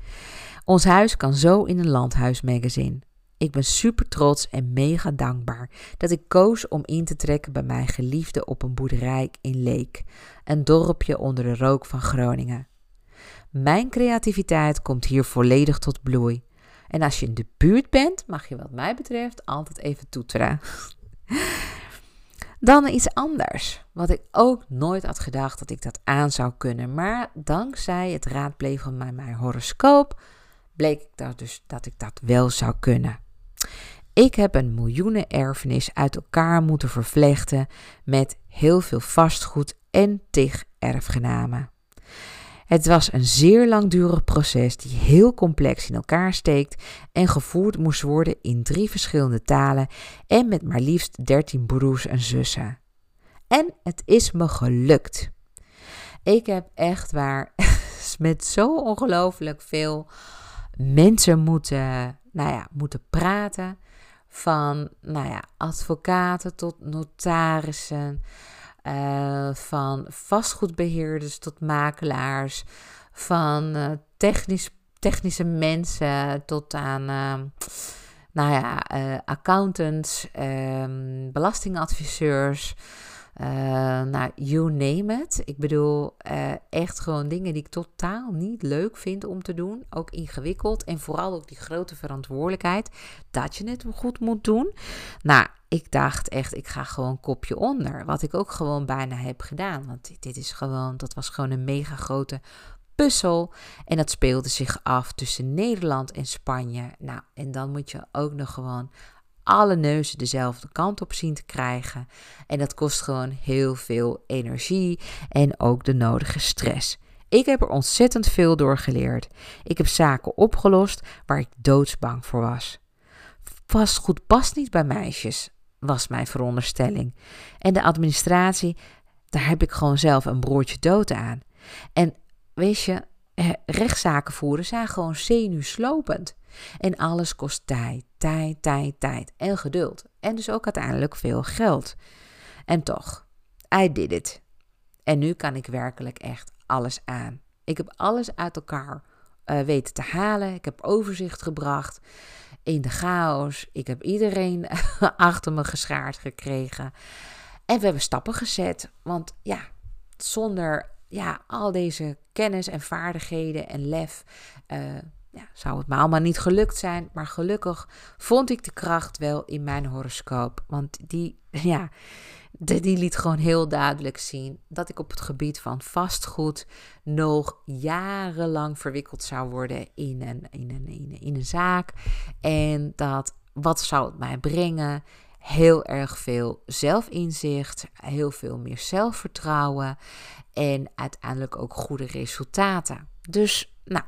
S1: Ons huis kan zo in een landhuismagazine. Ik ben super trots en mega dankbaar dat ik koos om in te trekken bij mijn geliefde op een boerderij in Leek, een dorpje onder de rook van Groningen. Mijn creativiteit komt hier volledig tot bloei. En als je in de buurt bent, mag je wat mij betreft altijd even toeteren. <laughs> Dan iets anders, wat ik ook nooit had gedacht dat ik dat aan zou kunnen. Maar dankzij het raadplegen van mijn, horoscoop bleek ik dat dus dat ik dat wel zou kunnen. Ik heb een miljoenen erfenis uit elkaar moeten vervlechten met heel veel vastgoed en tig erfgenamen. Het was een zeer langdurig proces die heel complex in elkaar steekt en gevoerd moest worden in drie verschillende talen en met maar liefst dertien broers en zussen. En het is me gelukt. Ik heb echt waar <laughs> met zo ongelooflijk veel mensen moeten, nou ja, moeten praten. Van nou ja, advocaten tot notarissen. Uh, van vastgoedbeheerders tot makelaars. Van uh, technisch, technische mensen tot aan uh, nou ja, accountants, ehm, belastingadviseurs. Uh, nou, you name it. Ik bedoel, uh, echt gewoon dingen die ik totaal niet leuk vind om te doen. Ook ingewikkeld. En vooral ook die grote verantwoordelijkheid dat je het goed moet doen. Nou, ik dacht echt, ik ga gewoon kopje onder. Wat ik ook gewoon bijna heb gedaan. Want dit is gewoon, dat was gewoon een mega grote puzzel. En dat speelde zich af tussen Nederland en Spanje. Nou, en dan moet je ook nog gewoon alle neuzen dezelfde kant op zien te krijgen. En dat kost gewoon heel veel energie en ook de nodige stress. Ik heb er ontzettend veel door geleerd. Ik heb zaken opgelost waar ik doodsbang voor was. Vastgoed past niet bij meisjes, was mijn veronderstelling. En de administratie, daar heb ik gewoon zelf een broertje dood aan. En weet je, rechtszaken voeren zijn gewoon zenuwslopend. En alles kost tijd, tijd, tijd, tijd en geduld. En dus ook uiteindelijk veel geld. En toch, I did it. En nu kan ik werkelijk echt alles aan. Ik heb alles uit elkaar uh, weten te halen. Ik heb overzicht gebracht in de chaos. Ik heb iedereen <laughs> achter me geschaard gekregen. En we hebben stappen gezet. Want ja, zonder ja, al deze kennis en vaardigheden en lef uh, ja, zou het me allemaal niet gelukt zijn. Maar gelukkig vond ik de kracht wel in mijn horoscoop. Want die, <laughs> ja, die liet gewoon heel duidelijk zien dat ik op het gebied van vastgoed nog jarenlang verwikkeld zou worden in een, in een, in een, in een zaak. En dat wat zou het mij brengen? Heel erg veel zelfinzicht, heel veel meer zelfvertrouwen en uiteindelijk ook goede resultaten. Dus, nou,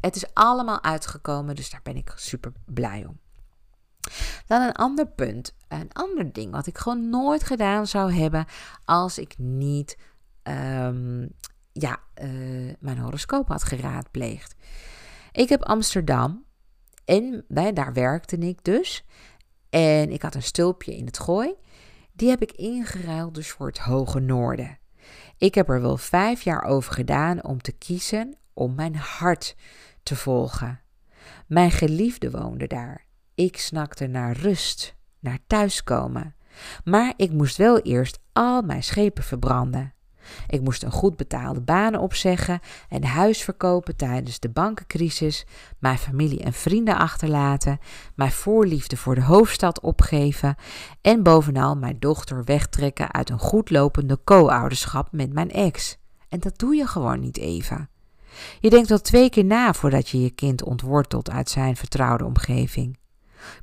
S1: het is allemaal uitgekomen, dus daar ben ik super blij om. Dan een ander punt, een ander ding wat ik gewoon nooit gedaan zou hebben als ik niet um, ja, uh, mijn horoscoop had geraadpleegd. Ik heb Amsterdam en bij, daar werkte ik dus. En ik had een stulpje in het gooi. Die heb ik ingeruild dus voor het hoge noorden. Ik heb er wel vijf jaar over gedaan om te kiezen om mijn hart te volgen. Mijn geliefde woonde daar. Ik snakte naar rust, naar thuiskomen. Maar ik moest wel eerst al mijn schepen verbranden. Ik moest een goed betaalde baan opzeggen en huis verkopen tijdens de bankencrisis, mijn familie en vrienden achterlaten, mijn voorliefde voor de hoofdstad opgeven en bovenal mijn dochter wegtrekken uit een goedlopende co-ouderschap met mijn ex. En dat doe je gewoon niet even. Je denkt wel twee keer na voordat je je kind ontwortelt uit zijn vertrouwde omgeving.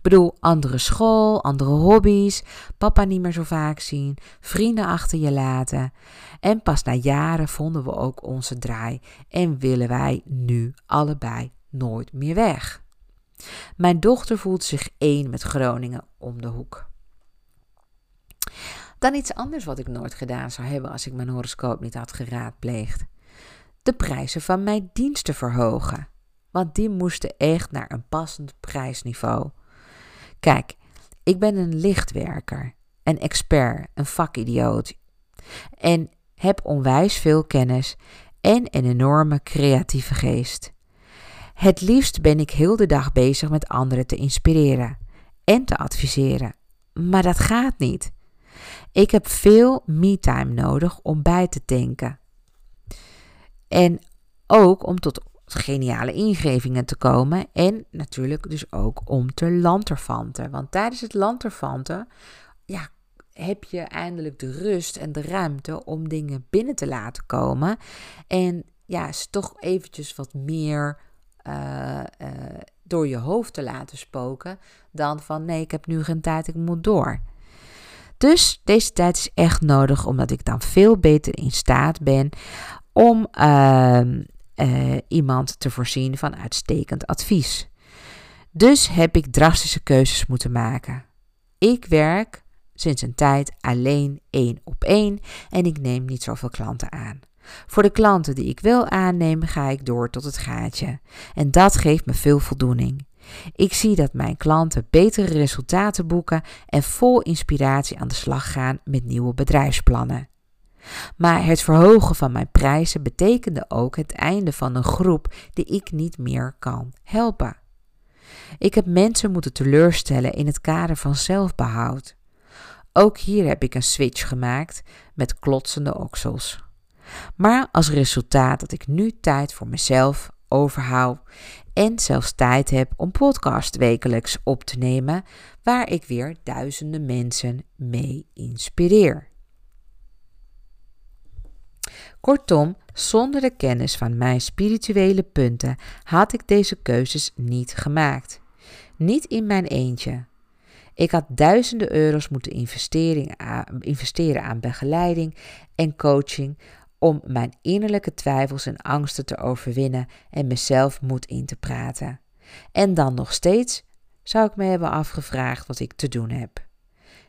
S1: Bedoel, andere school, andere hobby's, papa niet meer zo vaak zien, vrienden achter je laten. En pas na jaren vonden we ook onze draai en willen wij nu allebei nooit meer weg. Mijn dochter voelt zich één met Groningen om de hoek. Dan iets anders wat ik nooit gedaan zou hebben als ik mijn horoscoop niet had geraadpleegd. De prijzen van mijn diensten verhogen. Want die moesten echt naar een passend prijsniveau. Kijk, ik ben een lichtwerker, een expert, een vakidioot. En heb onwijs veel kennis en een enorme creatieve geest. Het liefst ben ik heel de dag bezig met anderen te inspireren en te adviseren. Maar dat gaat niet. Ik heb veel me-time nodig om bij te denken. En ook om tot geniale ingevingen te komen. En natuurlijk dus ook om te lanterfanten. Want tijdens het lanterfanten ja, heb je eindelijk de rust en de ruimte om dingen binnen te laten komen. En ja, is toch eventjes wat meer uh, uh, door je hoofd te laten spoken. Dan van nee, ik heb nu geen tijd, ik moet door. Dus deze tijd is echt nodig, omdat ik dan veel beter in staat ben om uh, uh, iemand te voorzien van uitstekend advies. Dus heb ik drastische keuzes moeten maken. Ik werk sinds een tijd alleen één op één en ik neem niet zoveel klanten aan. Voor de klanten die ik wil aannemen, ga ik door tot het gaatje. En dat geeft me veel voldoening. Ik zie dat mijn klanten betere resultaten boeken en vol inspiratie aan de slag gaan met nieuwe bedrijfsplannen. Maar het verhogen van mijn prijzen betekende ook het einde van een groep die ik niet meer kan helpen. Ik heb mensen moeten teleurstellen in het kader van zelfbehoud. Ook hier heb ik een switch gemaakt met klotsende oksels. Maar als resultaat dat ik nu tijd voor mezelf overhoud en zelfs tijd heb om podcast wekelijks op te nemen, waar ik weer duizenden mensen mee inspireer. Kortom, zonder de kennis van mijn spirituele punten had ik deze keuzes niet gemaakt. Niet in mijn eentje. Ik had duizenden euro's moeten investeren aan begeleiding en coaching om mijn innerlijke twijfels en angsten te overwinnen en mezelf moed in te praten. En dan nog steeds zou ik me hebben afgevraagd wat ik te doen heb.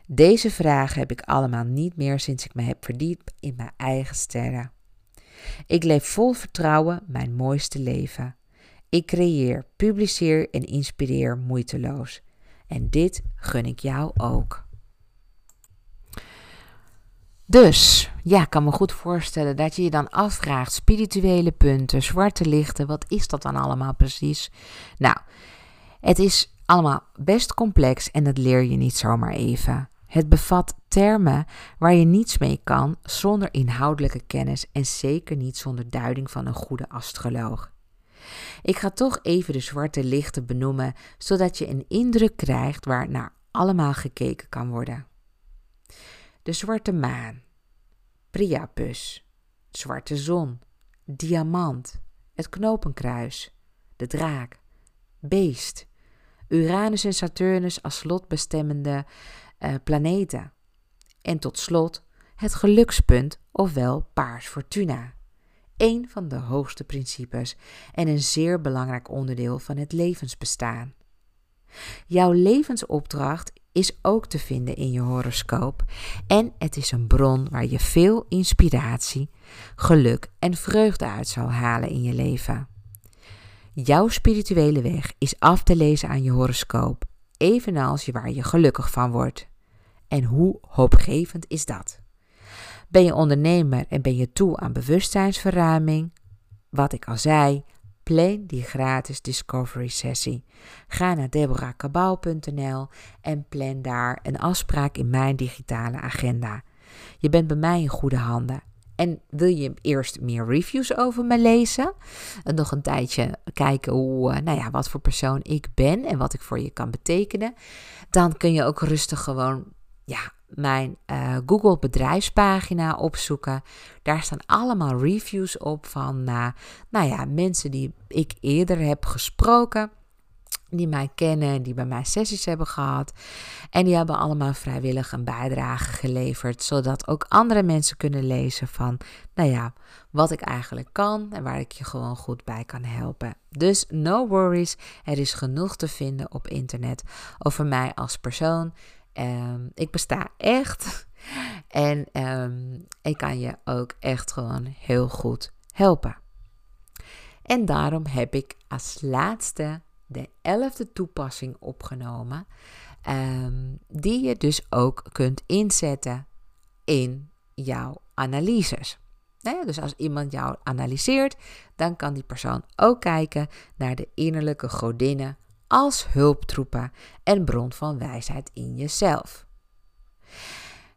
S1: Deze vragen heb ik allemaal niet meer sinds ik me heb verdiept in mijn eigen sterren. Ik leef vol vertrouwen mijn mooiste leven. Ik creëer, publiceer en inspireer moeiteloos. En dit gun ik jou ook. Dus, ja, ik kan me goed voorstellen dat je je dan afvraagt: spirituele punten, zwarte lichten, wat is dat dan allemaal precies? Nou, het is allemaal best complex en dat leer je niet zomaar even. Het bevat termen waar je niets mee kan zonder inhoudelijke kennis en zeker niet zonder duiding van een goede astroloog. Ik ga toch even de zwarte lichten benoemen, zodat je een indruk krijgt waar naar allemaal gekeken kan worden. De zwarte maan, Priapus, zwarte zon, diamant, het knopenkruis, de draak, beest, Uranus en Saturnus als slotbestemmende uh, planeten. En tot slot het gelukspunt, ofwel paars fortuna. Een van de hoogste principes en een zeer belangrijk onderdeel van het levensbestaan. Jouw levensopdracht is ook te vinden in je horoscoop en het is een bron waar je veel inspiratie, geluk en vreugde uit zal halen in je leven. Jouw spirituele weg is af te lezen aan je horoscoop, evenals je waar je gelukkig van wordt. En hoe hoopgevend is dat? Ben je ondernemer en ben je toe aan bewustzijnsverruiming? Wat ik al zei, plan die gratis discovery sessie. Ga naar deborahkabau.nl en plan daar een afspraak in mijn digitale agenda. Je bent bij mij in goede handen. En wil je eerst meer reviews over me lezen? En nog een tijdje kijken hoe, eh, nou ja, wat voor persoon ik ben en wat ik voor je kan betekenen? Dan kun je ook rustig gewoon ja, mijn uh, Google bedrijfspagina opzoeken. Daar staan allemaal reviews op van uh, nou ja, mensen die ik eerder heb gesproken. Die mij kennen, die bij mij sessies hebben gehad. En die hebben allemaal vrijwillig een bijdrage geleverd, zodat ook andere mensen kunnen lezen van, nou ja, wat ik eigenlijk kan en waar ik je gewoon goed bij kan helpen. Dus no worries, er is genoeg te vinden op internet over mij als persoon. Um, ik besta echt <laughs> en um, ik kan je ook echt gewoon heel goed helpen. En daarom heb ik als laatste de elfde toepassing opgenomen, um, die je dus ook kunt inzetten in jouw analyses. dus als iemand jou analyseert, dan kan die persoon ook kijken naar de innerlijke godinnen als hulptroepen en bron van wijsheid in jezelf.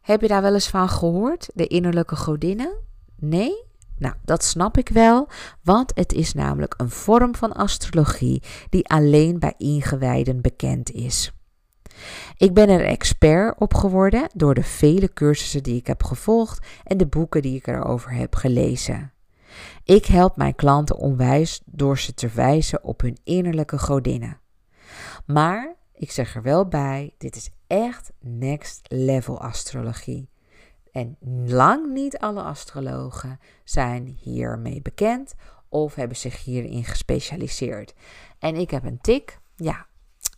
S1: Heb je daar wel eens van gehoord, de innerlijke godinnen? Nee? Nou, dat snap ik wel, want het is namelijk een vorm van astrologie die alleen bij ingewijden bekend is. Ik ben er expert op geworden door de vele cursussen die ik heb gevolgd en de boeken die ik erover heb gelezen. Ik help mijn klanten onwijs door ze te wijzen op hun innerlijke godinnen. Maar ik zeg er wel bij, dit is echt next level astrologie. En lang niet alle astrologen zijn hiermee bekend of hebben zich hierin gespecialiseerd. En ik heb een tik, ja,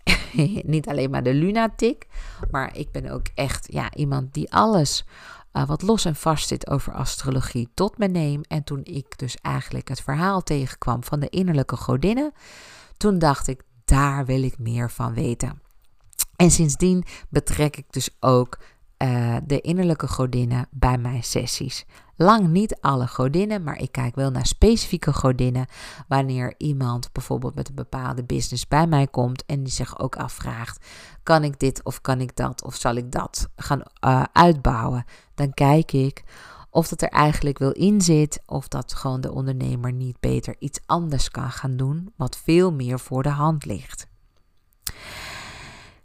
S1: <laughs> niet alleen maar de lunatic, maar ik ben ook echt ja, iemand die alles uh, wat los en vast zit over astrologie tot me neem. En toen ik dus eigenlijk het verhaal tegenkwam van de innerlijke godinnen, toen dacht ik, daar wil ik meer van weten. En sindsdien betrek ik dus ook uh, de innerlijke godinnen bij mijn sessies. Lang niet alle godinnen, maar ik kijk wel naar specifieke godinnen. Wanneer iemand bijvoorbeeld met een bepaalde business bij mij komt en die zich ook afvraagt: kan ik dit of kan ik dat of zal ik dat gaan uh, uitbouwen? Dan kijk ik of dat er eigenlijk wel in zit, of dat gewoon de ondernemer niet beter iets anders kan gaan doen, wat veel meer voor de hand ligt.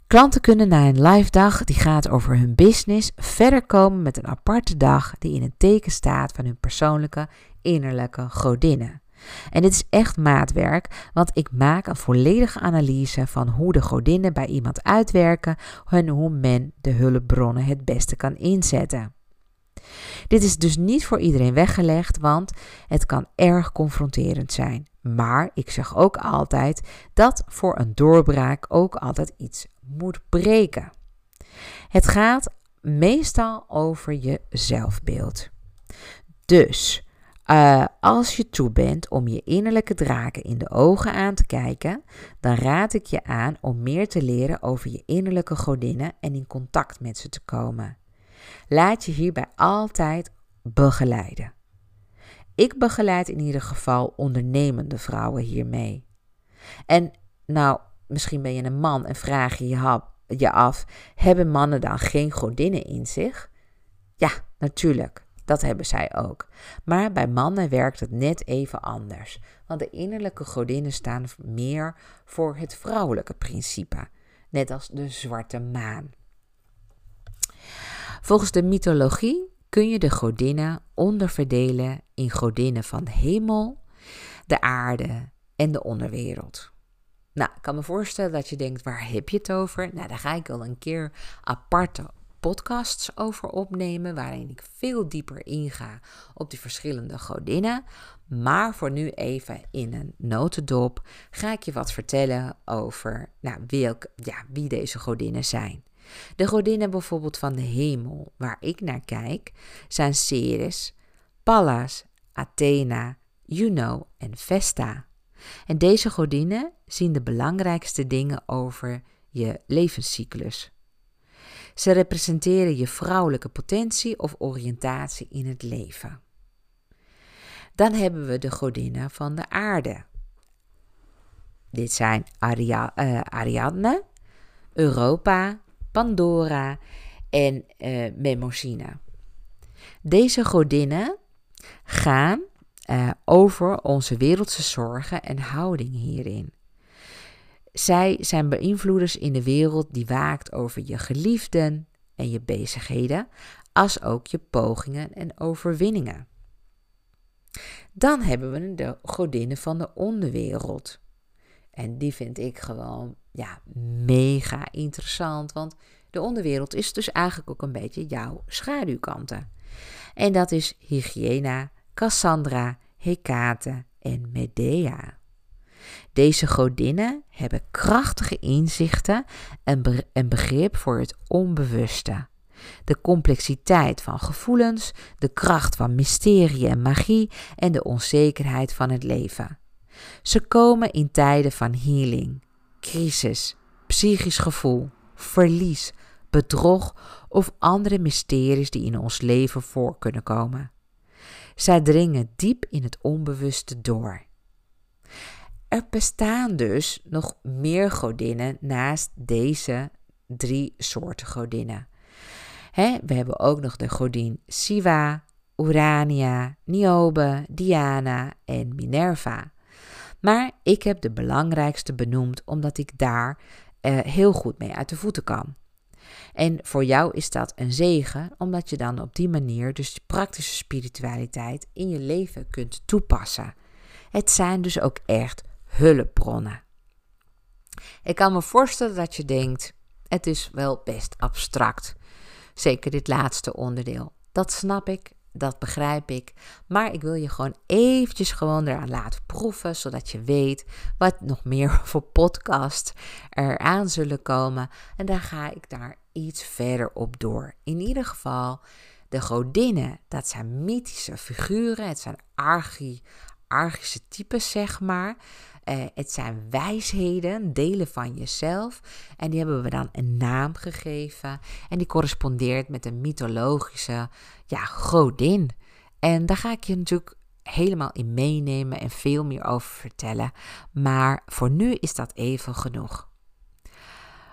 S1: Klanten kunnen na een live dag die gaat over hun business verder komen met een aparte dag die in het teken staat van hun persoonlijke innerlijke godinnen. En dit is echt maatwerk, want ik maak een volledige analyse van hoe de godinnen bij iemand uitwerken en hoe men de hulpbronnen het beste kan inzetten. Dit is dus niet voor iedereen weggelegd, want het kan erg confronterend zijn. Maar ik zeg ook altijd dat voor een doorbraak ook altijd iets moet breken. Het gaat meestal over je zelfbeeld. Dus uh, als je toe bent om je innerlijke draken in de ogen aan te kijken, dan raad ik je aan om meer te leren over je innerlijke godinnen en in contact met ze te komen. Laat je hierbij altijd begeleiden. Ik begeleid in ieder geval ondernemende vrouwen hiermee. En nou, misschien ben je een man en vraag je je af: hebben mannen dan geen godinnen in zich? Ja, natuurlijk. Dat hebben zij ook. Maar bij mannen werkt het net even anders. Want de innerlijke godinnen staan meer voor het vrouwelijke principe. Net als de zwarte maan. Volgens de mythologie kun je de godinnen onderverdelen in godinnen van de hemel, de aarde en de onderwereld. Nou, ik kan me voorstellen dat je denkt, waar heb je het over? Nou, daar ga ik wel een keer aparte podcasts over opnemen, waarin ik veel dieper inga op die verschillende godinnen. Maar voor nu even in een notendop ga ik je wat vertellen over nou, welk, ja, wie deze godinnen zijn. De godinnen bijvoorbeeld van de hemel, waar ik naar kijk, zijn Ceres, Pallas, Athena, Juno en Vesta. En deze godinnen zien de belangrijkste dingen over je levenscyclus. Ze representeren je vrouwelijke potentie of oriëntatie in het leven. Dan hebben we de godinnen van de aarde. Dit zijn uh, Ariadne, Europa, Pandora en uh. Deze godinnen gaan uh, over onze wereldse zorgen en houding hierin. Zij zijn beïnvloeders in de wereld die waakt over je geliefden en je bezigheden, als ook je pogingen en overwinningen. Dan hebben we de godinnen van de onderwereld. En die vind ik gewoon ja, mega interessant. Want de onderwereld is dus eigenlijk ook een beetje jouw schaduwkanten. En dat is Hygiëna, Cassandra, Hekate en Medea. Deze godinnen hebben krachtige inzichten en begrip voor het onbewuste. De complexiteit van gevoelens, de kracht van mysterie en magie en de onzekerheid van het leven. Ze komen in tijden van healing, crisis, psychisch gevoel, verlies, bedrog of andere mysteries die in ons leven voor kunnen komen. Zij dringen diep in het onbewuste door. Er bestaan dus nog meer godinnen naast deze drie soorten godinnen. we hebben ook nog de godin Siva, Urania, Niobe, Diana en Minerva. Maar ik heb de belangrijkste benoemd omdat ik daar uh, heel goed mee uit de voeten kan. En voor jou is dat een zegen, omdat je dan op die manier dus de praktische spiritualiteit in je leven kunt toepassen. Het zijn dus ook echt hulpbronnen. Ik kan me voorstellen dat je denkt: het is wel best abstract. Zeker dit laatste onderdeel. Dat snap ik, dat begrijp ik. Maar ik wil je gewoon eventjes gewoon eraan laten proeven, zodat je weet wat nog meer <laughs> voor podcast eraan zullen komen. En dan ga ik daar iets verder op door. In ieder geval, de godinnen, dat zijn mythische figuren. Het zijn archi, argische types, zeg maar. Uh, het zijn wijsheden, delen van jezelf. En die hebben we dan een naam gegeven. En die correspondeert met een mythologische ja, godin. En daar ga ik je natuurlijk helemaal in meenemen en veel meer over vertellen. Maar voor nu is dat even genoeg.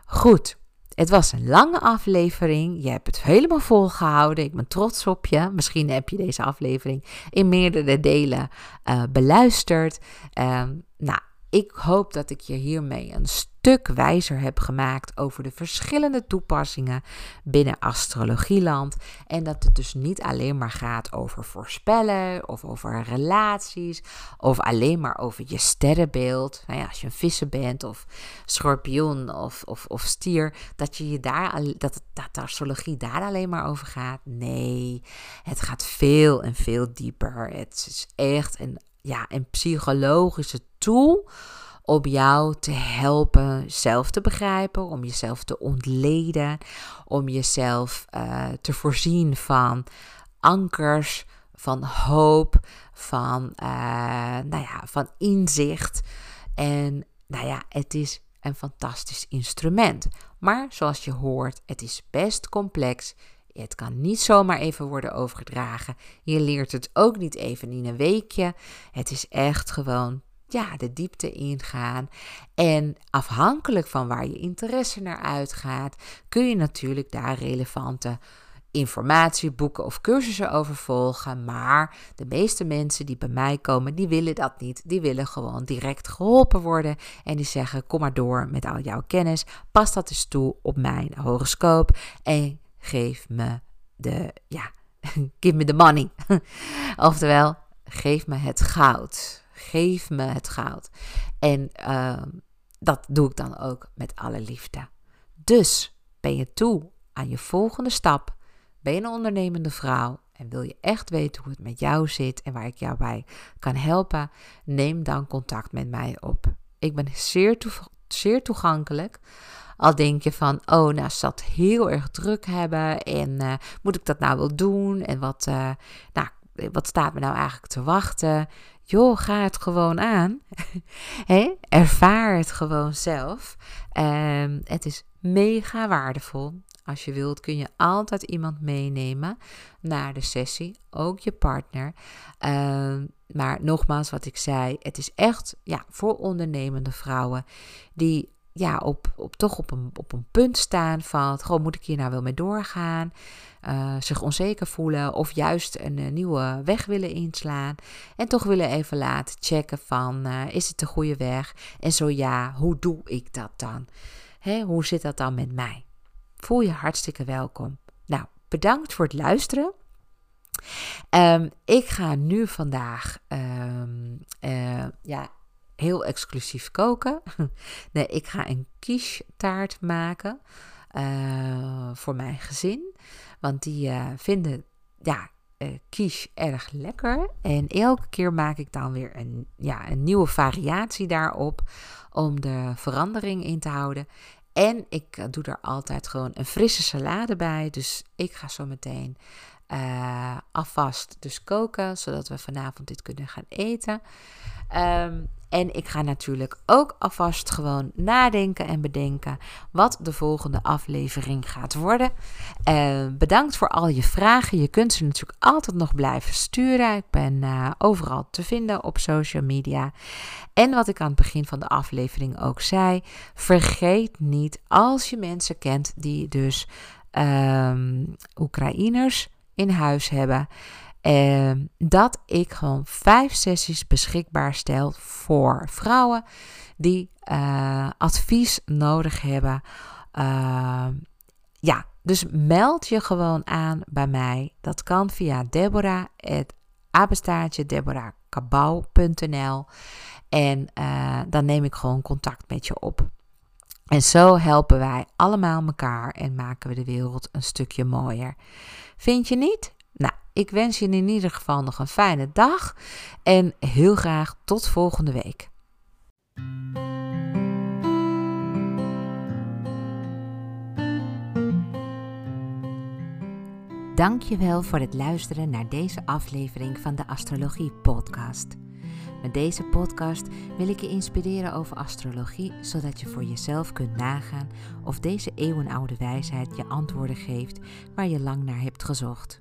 S1: Goed, het was een lange aflevering. Je hebt het helemaal volgehouden. Ik ben trots op je. Misschien heb je deze aflevering in meerdere delen uh, beluisterd. Uh, nou, ik hoop dat ik je hiermee een stuk wijzer heb gemaakt over de verschillende toepassingen binnen astrologieland. En dat het dus niet alleen maar gaat over voorspellen of over relaties of alleen maar over je sterrenbeeld. Nou ja, als je een vissen bent of schorpioen of, of, of stier, dat, je je daar, dat, dat de astrologie daar alleen maar over gaat. Nee, het gaat veel en veel dieper. Het is echt een ja, een psychologische tool om jou te helpen zelf te begrijpen, om jezelf te ontleden, om jezelf uh, te voorzien van ankers, van hoop, van, uh, nou ja, van inzicht. En nou ja, het is een fantastisch instrument. Maar zoals je hoort, het is best complex. Het kan niet zomaar even worden overgedragen. Je leert het ook niet even in een weekje. Het is echt gewoon ja, de diepte ingaan. En afhankelijk van waar je interesse naar uitgaat, kun je natuurlijk daar relevante informatie, boeken of cursussen over volgen. Maar de meeste mensen die bij mij komen, die willen dat niet. Die willen gewoon direct geholpen worden. En die zeggen: kom maar door met al jouw kennis. Pas dat eens toe op mijn horoscoop. En geef me de, ja, <laughs> give me the money. <laughs> Oftewel, geef me het goud. Geef me het goud. En uh, dat doe ik dan ook met alle liefde. Dus ben je toe aan je volgende stap? Ben je een ondernemende vrouw en wil je echt weten hoe het met jou zit en waar ik jou bij kan helpen? Neem dan contact met mij op. Ik ben zeer, zeer toegankelijk. Al denk je van, oh, nou, ze dat heel erg druk hebben en uh, moet ik dat nou wel doen? En wat, uh, nou, wat staat me nou eigenlijk te wachten? Joh, ga het gewoon aan. <laughs> hey, ervaar het gewoon zelf. Um, het is mega waardevol. Als je wilt kun je altijd iemand meenemen naar de sessie, ook je partner. Um, maar nogmaals, wat ik zei, het is echt ja, voor ondernemende vrouwen die ja, op, op, toch op een, op een punt staan van, gewoon moet ik hier nou wel mee doorgaan? Uh, zich onzeker voelen of juist een, een, nieuwe weg willen inslaan. En toch willen even laten checken van, uh, is het de goede weg? En zo ja, hoe doe ik dat dan? Hè, hoe zit dat dan met mij? Voel je hartstikke welkom. Nou, bedankt voor het luisteren. Um, ik ga nu vandaag uh, ja, heel exclusief koken. <laughs> nee, ik ga een quiche taart maken uh, voor mijn gezin. Want die uh, vinden ja, uh, erg lekker. En elke keer maak ik dan weer een, ja, een nieuwe variatie daarop. Om de verandering in te houden. En ik doe er altijd gewoon een frisse salade bij. Dus ik ga zo meteen uh, alvast dus koken, zodat we vanavond dit kunnen gaan eten. Um, en ik ga natuurlijk ook alvast gewoon nadenken en bedenken wat de volgende aflevering gaat worden. Uh, bedankt voor al je vragen. Je kunt ze natuurlijk altijd nog blijven sturen. Ik ben uh, overal te vinden op social media. En wat ik aan het begin van de aflevering ook zei: vergeet niet als je mensen kent die dus um, Oekraïners in huis hebben. Uh, dat ik gewoon vijf sessies beschikbaar stel voor vrouwen die uh, advies nodig hebben. Uh, ja, dus meld je gewoon aan bij mij. Dat kan via Deborah, het apenstaartje en uh, dan neem ik gewoon contact met je op. En zo helpen wij allemaal elkaar en maken we de wereld een stukje mooier. Vind je niet? Nou, ik wens je in ieder geval nog een fijne dag en heel graag tot volgende week. Dankjewel voor het luisteren naar deze aflevering van de Astrologie Podcast. Met deze podcast wil ik je inspireren over astrologie, zodat je voor jezelf kunt nagaan of deze eeuwenoude wijsheid je antwoorden geeft waar je lang naar hebt gezocht.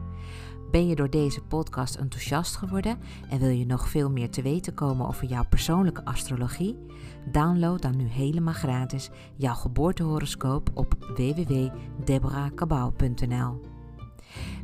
S1: Ben je door deze podcast enthousiast geworden en wil je nog veel meer te weten komen over jouw persoonlijke astrologie? Download dan nu helemaal gratis jouw geboortehoroscoop op www.deborahkabau.nl.